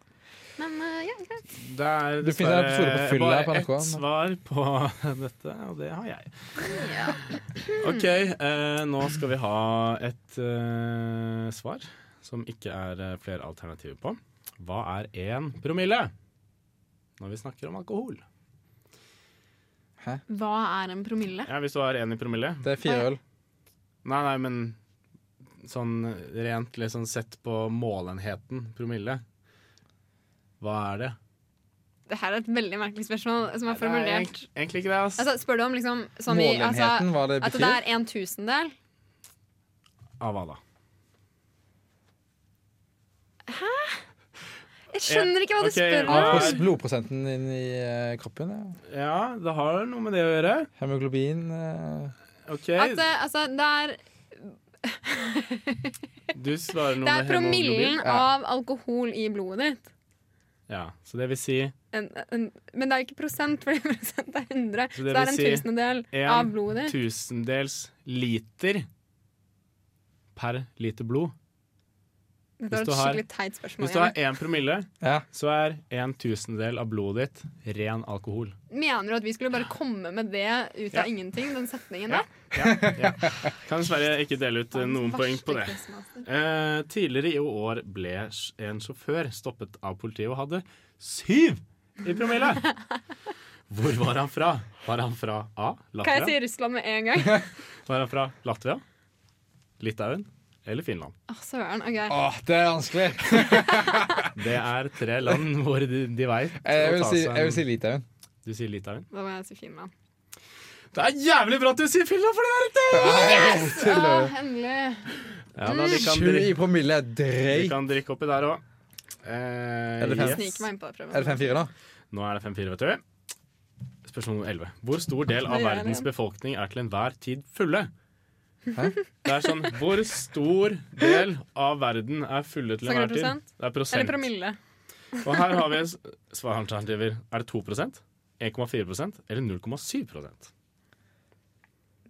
Men eh, ja, greit. Det er Du finner en episode på fylla bare på NRK, ett svar på (laughs) dette, og det har jeg. (clears throat) OK, eh, nå skal vi ha et eh, svar som ikke er eh, flere alternativer på. Hva er én promille når vi snakker om alkohol? Hæ? Hva er en promille? Ja, Hvis du har én i promille Det er fire øl. Nei, nei, men sånn rent liksom sett på målenheten promille. Hva er det? Det her er et veldig merkelig spørsmål som er er formulert. egentlig, egentlig ikke det, ass. Altså, spør du om liksom sånn i, altså, Målenheten, hva det At det er en tusendel? Av hva da? Jeg skjønner ikke hva du okay. spør om. Ja, Blodprosenten din i eh, kroppen? Ja. Ja, det har noe med det å gjøre. Hemoglobin eh, OK, At det, altså, det er, (laughs) du svarer noe det er promillen ja. av alkohol i blodet ditt. Ja, så det vil si En, en, men det er jo ikke prosent, for (laughs) prosent er 100. Så Så det det, er en si tusendedel av blodet ditt. tusendels liter per liter blod. Dette var du et har- skikkelig teit spørsmål. Hvis du har én promille, Ja. så er en tusendel av blodet ditt ren alkohol. Mener du at vi skulle bare komme med det ut Ja. av ingenting? Den setningen der? Ja, ja. Kan dessverre ikke dele ut eh, noen poeng på det. Eh, tidligere i år ble en sjåfør stoppet av politiet og hadde syv i promille! (laughs) Hvor var han fra? Var han fra A. Latvia? Kan jeg si Russland med en gang? Var han fra Latvia? Litauen? Eller Finland? Oh, søren. OK. Åh, det er vanskelig! (laughs) Det er tre land hvor de, de veit Jeg vil si, jeg vil si Litauen. Du sier Litauen? Da må jeg si Finland. Det er jævlig bra at du sier Finland, for det er riktig! Yes! du? endelig. Ja, da, de, kan Sju i drikke, promille er de drøyt. kan drikke oppi der òg. Eh. Er det 5-4 da? Nå er det 5-4, vet du. Spørsmål 11. Hvor stor del av verdens befolkning er til enhver tid fulle? Hæ? Det er sånn Hvor stor del av verden er fulle til enhver tid? Det er prosent. Eller promille. Og her har vi svaralternativer. Er det 2% 1,4% eller 0,7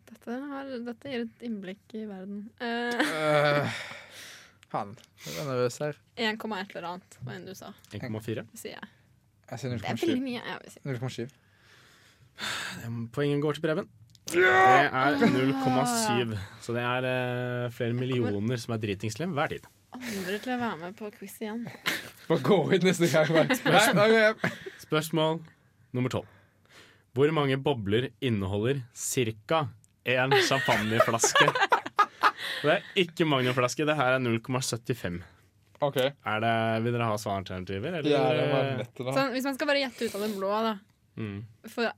Dette, har, dette gir et innblikk i verden. Uh, Øh, Han. Jeg er nervøs her. 1,1 eller annet var en du sa, 1,4. sier jeg. Jeg sier Det er veldig mye. Jeg vil si. 0,7. Poenget går til Preben. Det er 0,7. Så det er eh, flere millioner som er dritingslem hver tid. Andre til å være med på quiz igjen. Bare gå ut neste gang. Bare. (laughs) Nei. Spørsmål nummer tolv. Hvor mange bobler inneholder ca. én champagneflaske? (laughs) Det er ikke magnumflaske, det her er 0,75. OK. Er det, vil dere ha svaralternativer? eller? Ja, det var da. Sånn, hvis man skal bare gjette ut av det blå, da. Mm. For,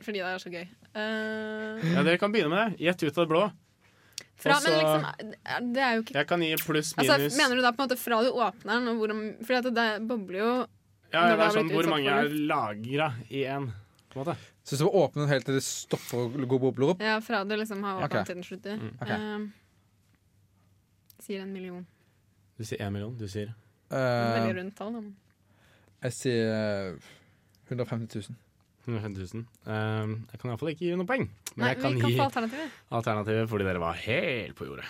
fordi det er så gøy. Uh... Ja, dere kan begynne med det. Gjett ut av det blå. fra, Også- men liksom, det er jo ikke Jeg kan gi pluss altså, minus Mener du da på en måte fra du åpner den, og hvor Fordi at det bobler jo Ja, det det er sånn hvor mange er lagra i én. På en måte. Så du må åpner den helt til det stopper å gå bobler opp Ja, fra du liksom har åpnet okay. til den slutter. Mm, Okay. Uh, sier en million. Du sier én million. Du sier uh, Veldig rundt tall. Da. Jeg sier eh, 150 000. 150 000. Um, jeg kan iallfall ikke gi noen poeng. Men Nei, jeg kan vi kan gi få alternativer. alternativet fordi dere var helt på jordet.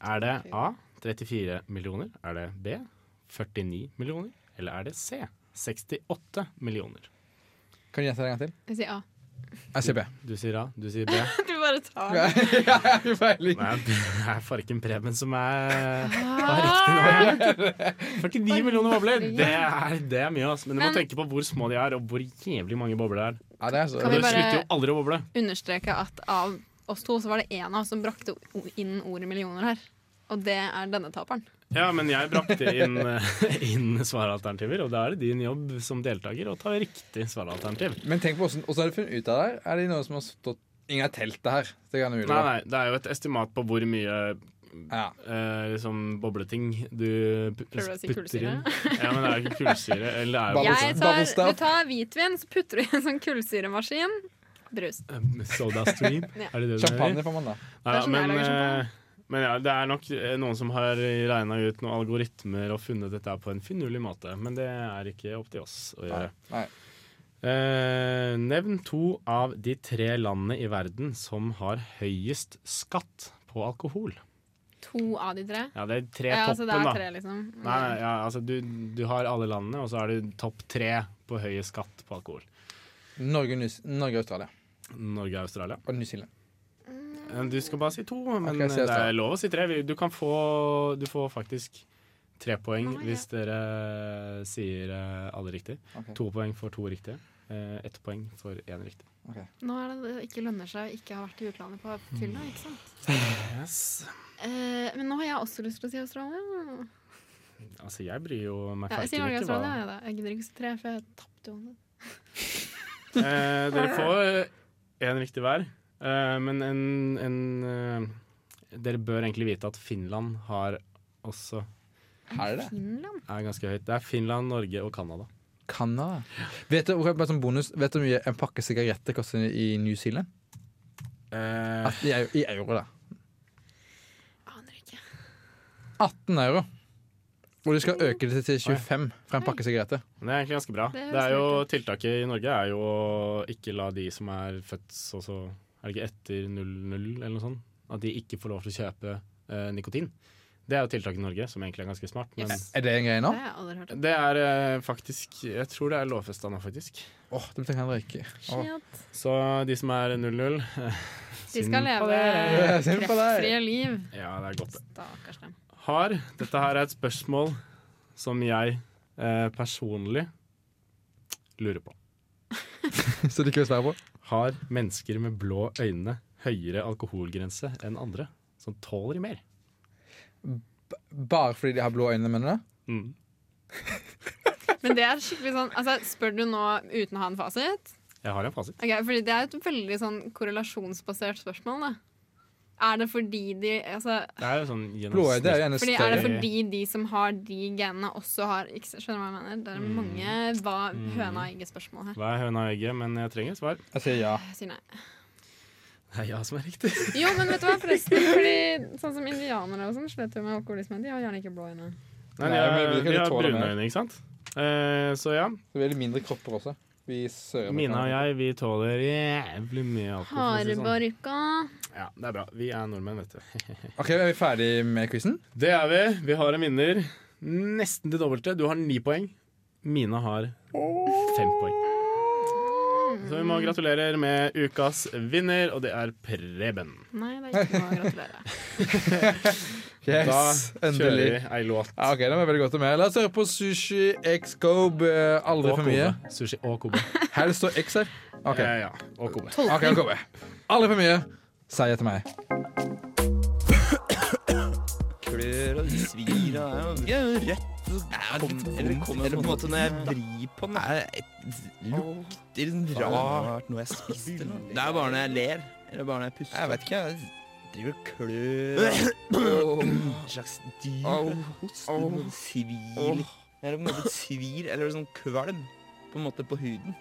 Er det A 34 millioner? Er det B 49 millioner? Eller er det C 68 millioner? Kan du gjette det en gang til? Jeg sier A. Jeg sier B. Du sier A, du sier B. (laughs) Du bare tar (laughs) Ja, den. jeg har feiling. Nei, det er farken Preben som er Ah! 49 millioner bobler! Det er, det er mye, ass. Men du må Men- tenke på hvor små de er, og hvor jævlig mange bobler det er. Ja, det er så Kan vi det bare- slutter jo aldri å boble. Understreke at av oss to så var det én av oss som brakte o- inn ordet millioner her. Og det er denne taperen. Ja, men jeg brakte inn, eh, inn svaralternativer, og da er det din jobb som deltaker å ta riktig svaralternativ. Men tenk på hvordan, hvordan har du funnet ut av det? her? Er det noen som har stått Ingen har telt det her. Det Nei, nei, det er jo et estimat på hvor mye Ja. eh, liksom bobleting du pu- Prøver du å si putter inn. (laughs) Ja, men det er jo ikke kullsyre. Eller det er jo Bubble- tar, du tar hvitvin, så putter du i en sånn kullsyremaskin. Brus. Um, Soda stream, Ja. er det det du Champagne får man da. Nei, Det er da, sånn men, men ja, det er nok eh, noen som har regna ut noen algoritmer og funnet dette på en finurlig måte, men det er ikke opp til oss å gjøre. Nei. Eh, nevn to av de tre landene i verden som har høyest skatt på alkohol. To av de tre. Ja, det er tre Ja, altså toppen, det er da. tre, liksom. Nei, nei, ja, altså du, du har alle landene, og så er du topp tre på høyest skatt på alkohol. Norge, og Norge Australia Norge Australia. og New Zealand. Eh, Du skal bare si to, men okay, det er lov å si tre. Du kan få Du får faktisk tre poeng ah, ja. hvis dere sier eh, alle riktig. Okay. To poeng for to riktige. Eh, Ett poeng for én riktig. Nå er det det ikke lønner seg å ikke ha vært i utlandet på fylla, ikke sant? Yes. Eh, men nå har jeg også lyst til å si Australia. Altså, jeg bryr jo meg Ja, jeg sier Norge ikke Australia. Jeg, da. jeg gidder ikke å si tre, for jeg tapte jo eh, Dere får én riktig hver, eh, men en, en uh, Dere bør egentlig vite at Finland har også Er det? Finland? er ganske høyt. Det er Finland, Norge og Canada. Canada. Bonus, vet du hvor mye en pakke sigaretter koster i New Zealand? Uh, At- I, I euro, da. Aner ikke. 18 euro. Og de skal øke det til 25 fra en pakke sigaretter. Det er egentlig ganske bra. Det Det, er jo, tiltaket i Norge er jo å ikke la de som er født så, så Er det ikke etter 00 eller noe sånt? At de ikke får lov til å kjøpe eh, nikotin. Det er jo tiltaket i Norge, som egentlig er ganske smart. Men Yes. Er det en greie Det nå? har jeg hørt om. det er eh, faktisk Jeg tror det er lovfesta nå, faktisk. Åh, det betyr heller ikke. Oh. Så de som er 00 (laughs) De skal leve (laughs) kreftfrie liv. Ja, det er godt, det. Stakkars dem. Har Dette her er et spørsmål som jeg eh, personlig lurer på. (laughs) Så du ikke vil svare på? Har mennesker med blå øyne høyere alkoholgrense enn andre? Som tåler mer? Bare fordi de har blå øyne, mener du? Mm. (laughs) Men det er skikkelig sånn altså, Spør du nå uten å ha en fasit? Jeg har en fasit. Ok, fordi Det er et veldig sånn korrelasjonsbasert spørsmål. da Er det fordi de altså, Det er jo sånn Blå det er jo fordi, Er det fordi de som har de genene, også har ikke, Skjønner du hva jeg mener? Det er Mm. mange hva, Mm. høna og egget-spørsmål her. Hva er høna og egget? Men jeg trenger et svar. Jeg sier ja. Jeg sier nei. Det er ja som er riktig. (laughs) Jo, men vet du hva, forresten? Fordi Sånn som indianere og sånn sletter jo med alkoholisme. De har gjerne ikke blå øyne. Nei, de har, brune øyne, ikke sant? Uh, så ja. Det er veldig mindre kropper også. Vi Mina og jeg, vi tåler jævlig mye alkohol. for å si det sånn. Harebarka. Ja, det er bra. Vi er nordmenn, vet du. (laughs) Ok, Er vi ferdig med quizen? Det er vi. Vi har en vinner. Nesten til dobbelte. Du har ni poeng. Mina har fem poeng. Så vi må gratulere med ukas vinner, og det er Preben. Nei, det er ikke noe å gratulere. (laughs) Yes, da kjører vi ei låt. Ja, ok, det var veldig godt å med. La oss høre på Sushi X Kobe. eh, Aldri Og for mye. Kobe. Sushi og Kobe. (laughs) Her det står X her. Ok, Eh, ja, og Kobe. ok, Kobe. Aldri for mye. Si etter meg. klør og svir og er rødt. Eller kommer på en måte når jeg vrir på den. Det lukter rart noe jeg spiste. Det er bare når jeg ler. Eller bare når jeg puster. Jeg vet ikke. Driver og klør. En slags dyr. host. Oh. Svir. Eller på en måte svir, eller sånn kvalm på en måte på huden.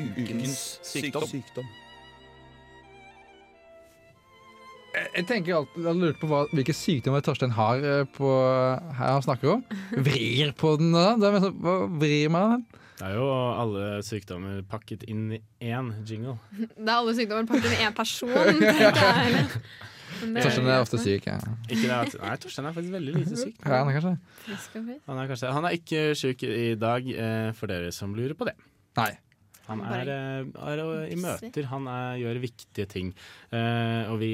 Ukens sykdom. Jeg, jeg tenker alltid, jeg lurer på hva, hvilke sykdommer Torstein har eh, på, her han snakker om. (laughs) Vrir på den da? Sånn, hva vrir man den? Det er jo alle sykdommer pakket inn i én jingle. Det er alle sykdommer pakket inn i én person. det Torstein er ofte syk. Ja. Ikke det at, nei, Torstein er faktisk veldig lite syk. Ja, han er kanskje. Han er, kanskje, han er ikke syk i dag, eh, for dere som lurer på det. Nei. Han er, eh, er i møter, han er, gjør viktige ting. Eh, og vi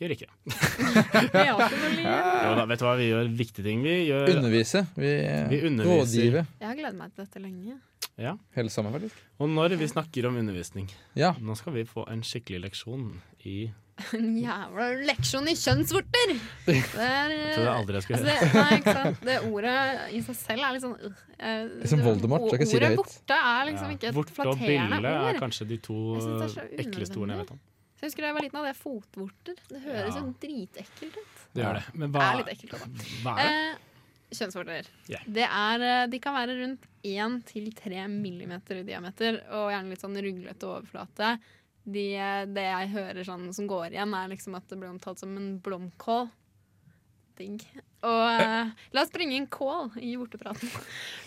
gjør ikke. (laughs) (laughs) Ja, selvfølgelig. Da, vet du hva, vi gjør viktige ting. Vi gjør Undervise. Vi, Vi underviser. Rådgive. Jeg har gledet meg til dette lenge. Ja. Hele sommeren, faktisk. Og når vi snakker om undervisning, Ja. nå skal vi få en skikkelig leksjon i (laughs) En jævla leksjon i kjønnsvorter! Det er (laughs) Jeg trodde aldri jeg skulle altså høre det, nei, ikke sant? det ordet i seg selv er litt sånn øh, eh, Som Voldemort, jeg kan si det Ordet borte er liksom ikke et Vort og flatterende bille er kanskje de to det ekleste ordene jeg vet om. Så jeg husker da jeg var liten, hadde jeg fotvorter. Det høres Ja. jo dritekkelt ut. Det gjør det. Men Det er litt ekkelt da. hva er det? Eh, kjønnsvorter. Yeah. Det er, eh, de kan være rundt 1-3 millimeter i diameter, og gjerne litt sånn ruglete overflate. De, eh, det jeg hører sånn som går igjen, er liksom at det blir omtalt som en blomkål. Digg. Og uh, la oss bringe inn kål i vortepraten.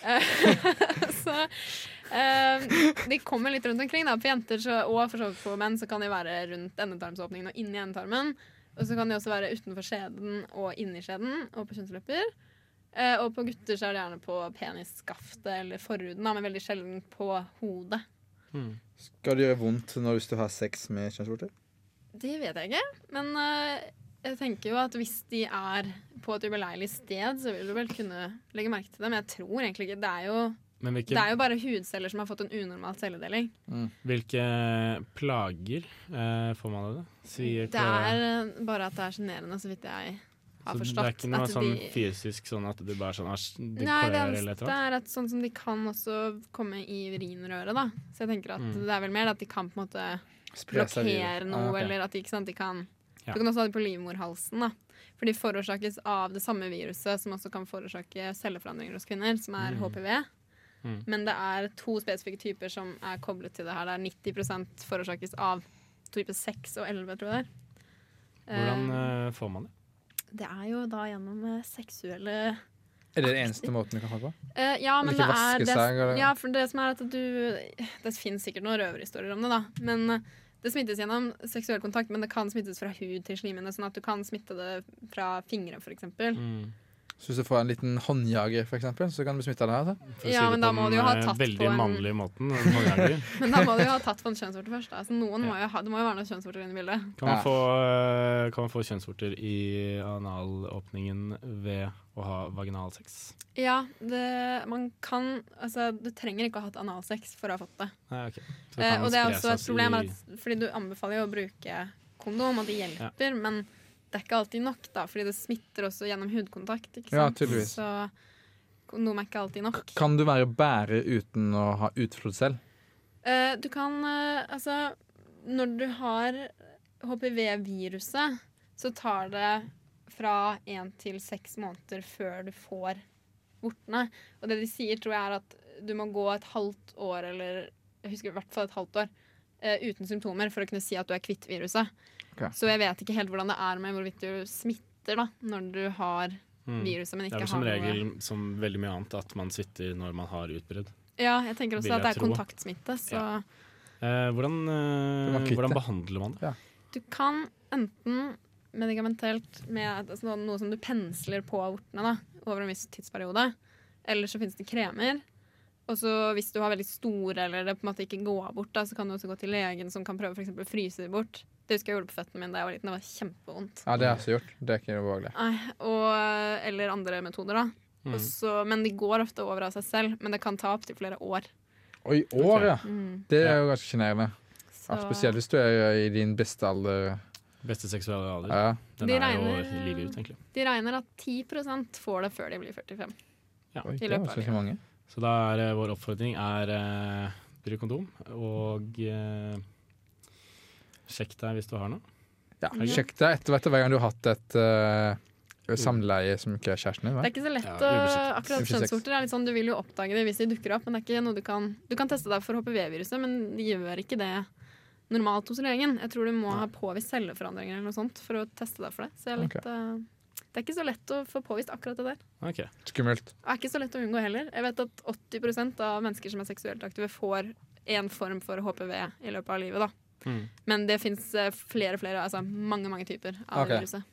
(laughs) (laughs) Så uh, de kommer litt rundt omkring. Da. På jenter så, og for så vidt på menn så kan de være rundt endetarmsåpningen og inni endetarmen. Og så kan de også være utenfor skjeden og inni skjeden og på kjønnslepper. Eh, og på gutter så er det gjerne på penisskaftet eller forhuden, men veldig sjelden på hodet. Hmm. Skal det gjøre vondt når hvis du har sex med kjønnsvorter? Det vet jeg ikke, men uh, jeg tenker jo at hvis de er på et ubeleilig sted, så vil du vel kunne legge merke til det, men jeg tror egentlig ikke. Det er jo, hvilke, det er jo bare hudceller som har fått en unormal celledeling. hvilke plager uh, får man av det? Sier Det er eh, bare at det er sjenerende, så vidt jeg har forstått. så det er ikke noe sånn de- fysisk sånn at det bare sånn det Nei, det eneste er at sånn som de kan også komme i urinrøret, da. Så jeg tenker at Mm. det er vel mer at de kan på en måte blokkere noe, Ah, okay. eller at de, ikke sant, de kan Ja. Du kan også ha det på livmorhalsen, da. For de forårsakes av det samme viruset som også kan forårsake celleforandringer hos kvinner, som er Mm. HPV. Mm. Men det er to spesifikke typer som er koblet til det her. Det er 90% forårsakes av type 6 og 11, tror jeg det er. Hvordan eh, får man det? Det er jo da gjennom eh, seksuelle Er det den eneste måten du kan det på? Uh, ja, men det er det, seg, eller? Ja, for det som er at du Det finnes sikkert noen røverhistorier om det, da. Men eh, det smittes gjennom seksuell kontakt, men det kan smittes fra hud til slimhinne. Sånn at du kan smitte det fra fingre, f.eks. Mm. Så hvis du får en liten håndjager, for eksempel, så kan du det her? altså. For Ja, si men da må du jo ha eh, tatt veldig på en- mannlig måten. en. (laughs) Men da må du jo ha tatt på en kjønnsvorte først. Da. Så noen må jo ha, det må jo være noen kjønnsvorter inne i bildet. Kan man, Ja. få, eh, kan man få kjønnsvorter i analåpningen ved å ha vaginalsex? Ja, det, man kan Altså, du trenger ikke å ha hatt analsex for å ha fått det. Nei, okay. Så det Eh, og det er også et problem, i- at, fordi du anbefaler jo å bruke kondom, og det hjelper, men det er ikke alltid nok, da, fordi det smitter også gjennom hudkontakt. Ja, tydeligvis. Så kondom er ikke alltid nok. Kan du være bærer uten å ha utflod selv? Uh, du kan uh, Altså, når du har HPV-viruset, så tar det fra én til seks måneder før du får vortene. Og det de sier, tror jeg er at du må gå et halvt år, eller jeg husker i hvert fall et halvt år, uten symptomer for å kunne si at du er kvitt viruset. Okay. Så jeg vet ikke helt hvordan det er med hvorvidt du smitter da, når du har Mm. viruset, men ikke har Det er vel som regel noe som veldig mye annet at man sitter når man har utbrudd. Ja, jeg tenker også jeg at det er tro. kontaktsmitte, så Eh, hvordan, eh, hvordan behandler man det? du kan enten medikamentelt med altså, noe- noe som du pensler på vortene da, over en viss tidsperiode, eller så finnes det kremer. Og så hvis du har veldig store eller det på en måte ikke går bort, da, så kan du også gå til legen som kan prøve for eksempel å fryse det bort. Det husker jeg gjorde på føttene mine da jeg var liten. Det var kjempevondt. Ja, det har jeg også gjort. Det er ikke ubehagelig. Eller andre metoder, da. Mm. Også, men de går ofte over av seg selv. Men det kan ta opptil flere år. Oi, år, ja. Mm. Det er jo ganske sjenerende. Ja, spesielt hvis du er i din beste alder. Beste seksuelle alder. Ja. Den De er regner- jo livet ut, egentlig. De regner at 10% får det før de blir 45. Ja. Oi, I det løpet var av så livet. Så da er eh, vår oppfordring er uh, bruk kondom, og uh, sjekk deg hvis du har noe. Ja, Sjekk deg etter, etter hver gang du har hatt et uh, samleie som ikke er kjæresten din. Det er ikke så lett Ja, å. Akkurat kjønnsvorter er litt sånn, du vil jo oppdage det hvis de dukker opp, men det er ikke noe du kan Du kan teste deg for HPV-viruset, men de gjør ikke det normalt hos legen. Jeg tror du må ha påvist celleforandringer eller noe sånt for å teste deg for det. Så jeg er litt, Ok. Eh, det er ikke så lett å få påvist akkurat det der. Okay. Skummelt. Det er ikke så lett å unngå heller. Jeg vet at 80% av mennesker som er seksuelt aktive, får en form for HPV i løpet av livet. da. Mm. Men det fins flere, flere, altså mange mange typer av okay. viruset.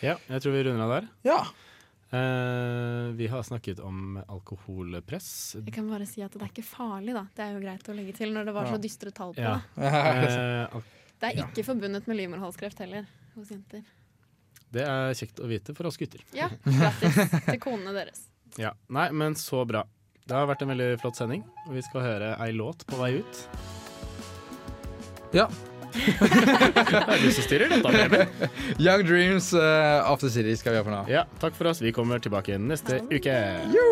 Ja, jeg tror vi runder av der. Ja. Uh, vi har snakket om alkoholpress. Jeg kan bare si at det er ikke farlig, da. Det er jo greit å legge til når det var så dystre tall på Ja. det. (laughs) Uh, Det er ikke forbundet med livmorhalskreft heller hos jenter. Det er kjekt å vite for oss gutter. Ja, grattis til konene deres. Ja. Nei, men så bra. Det har vært en veldig flott sending, og vi skal høre ei låt på vei ut. Ja. (laughs) Det er du som styrer dette, Preben. Young Dreams uh, After City skal vi ha for nå. Ja, takk for oss. Vi kommer tilbake neste uke. Jo!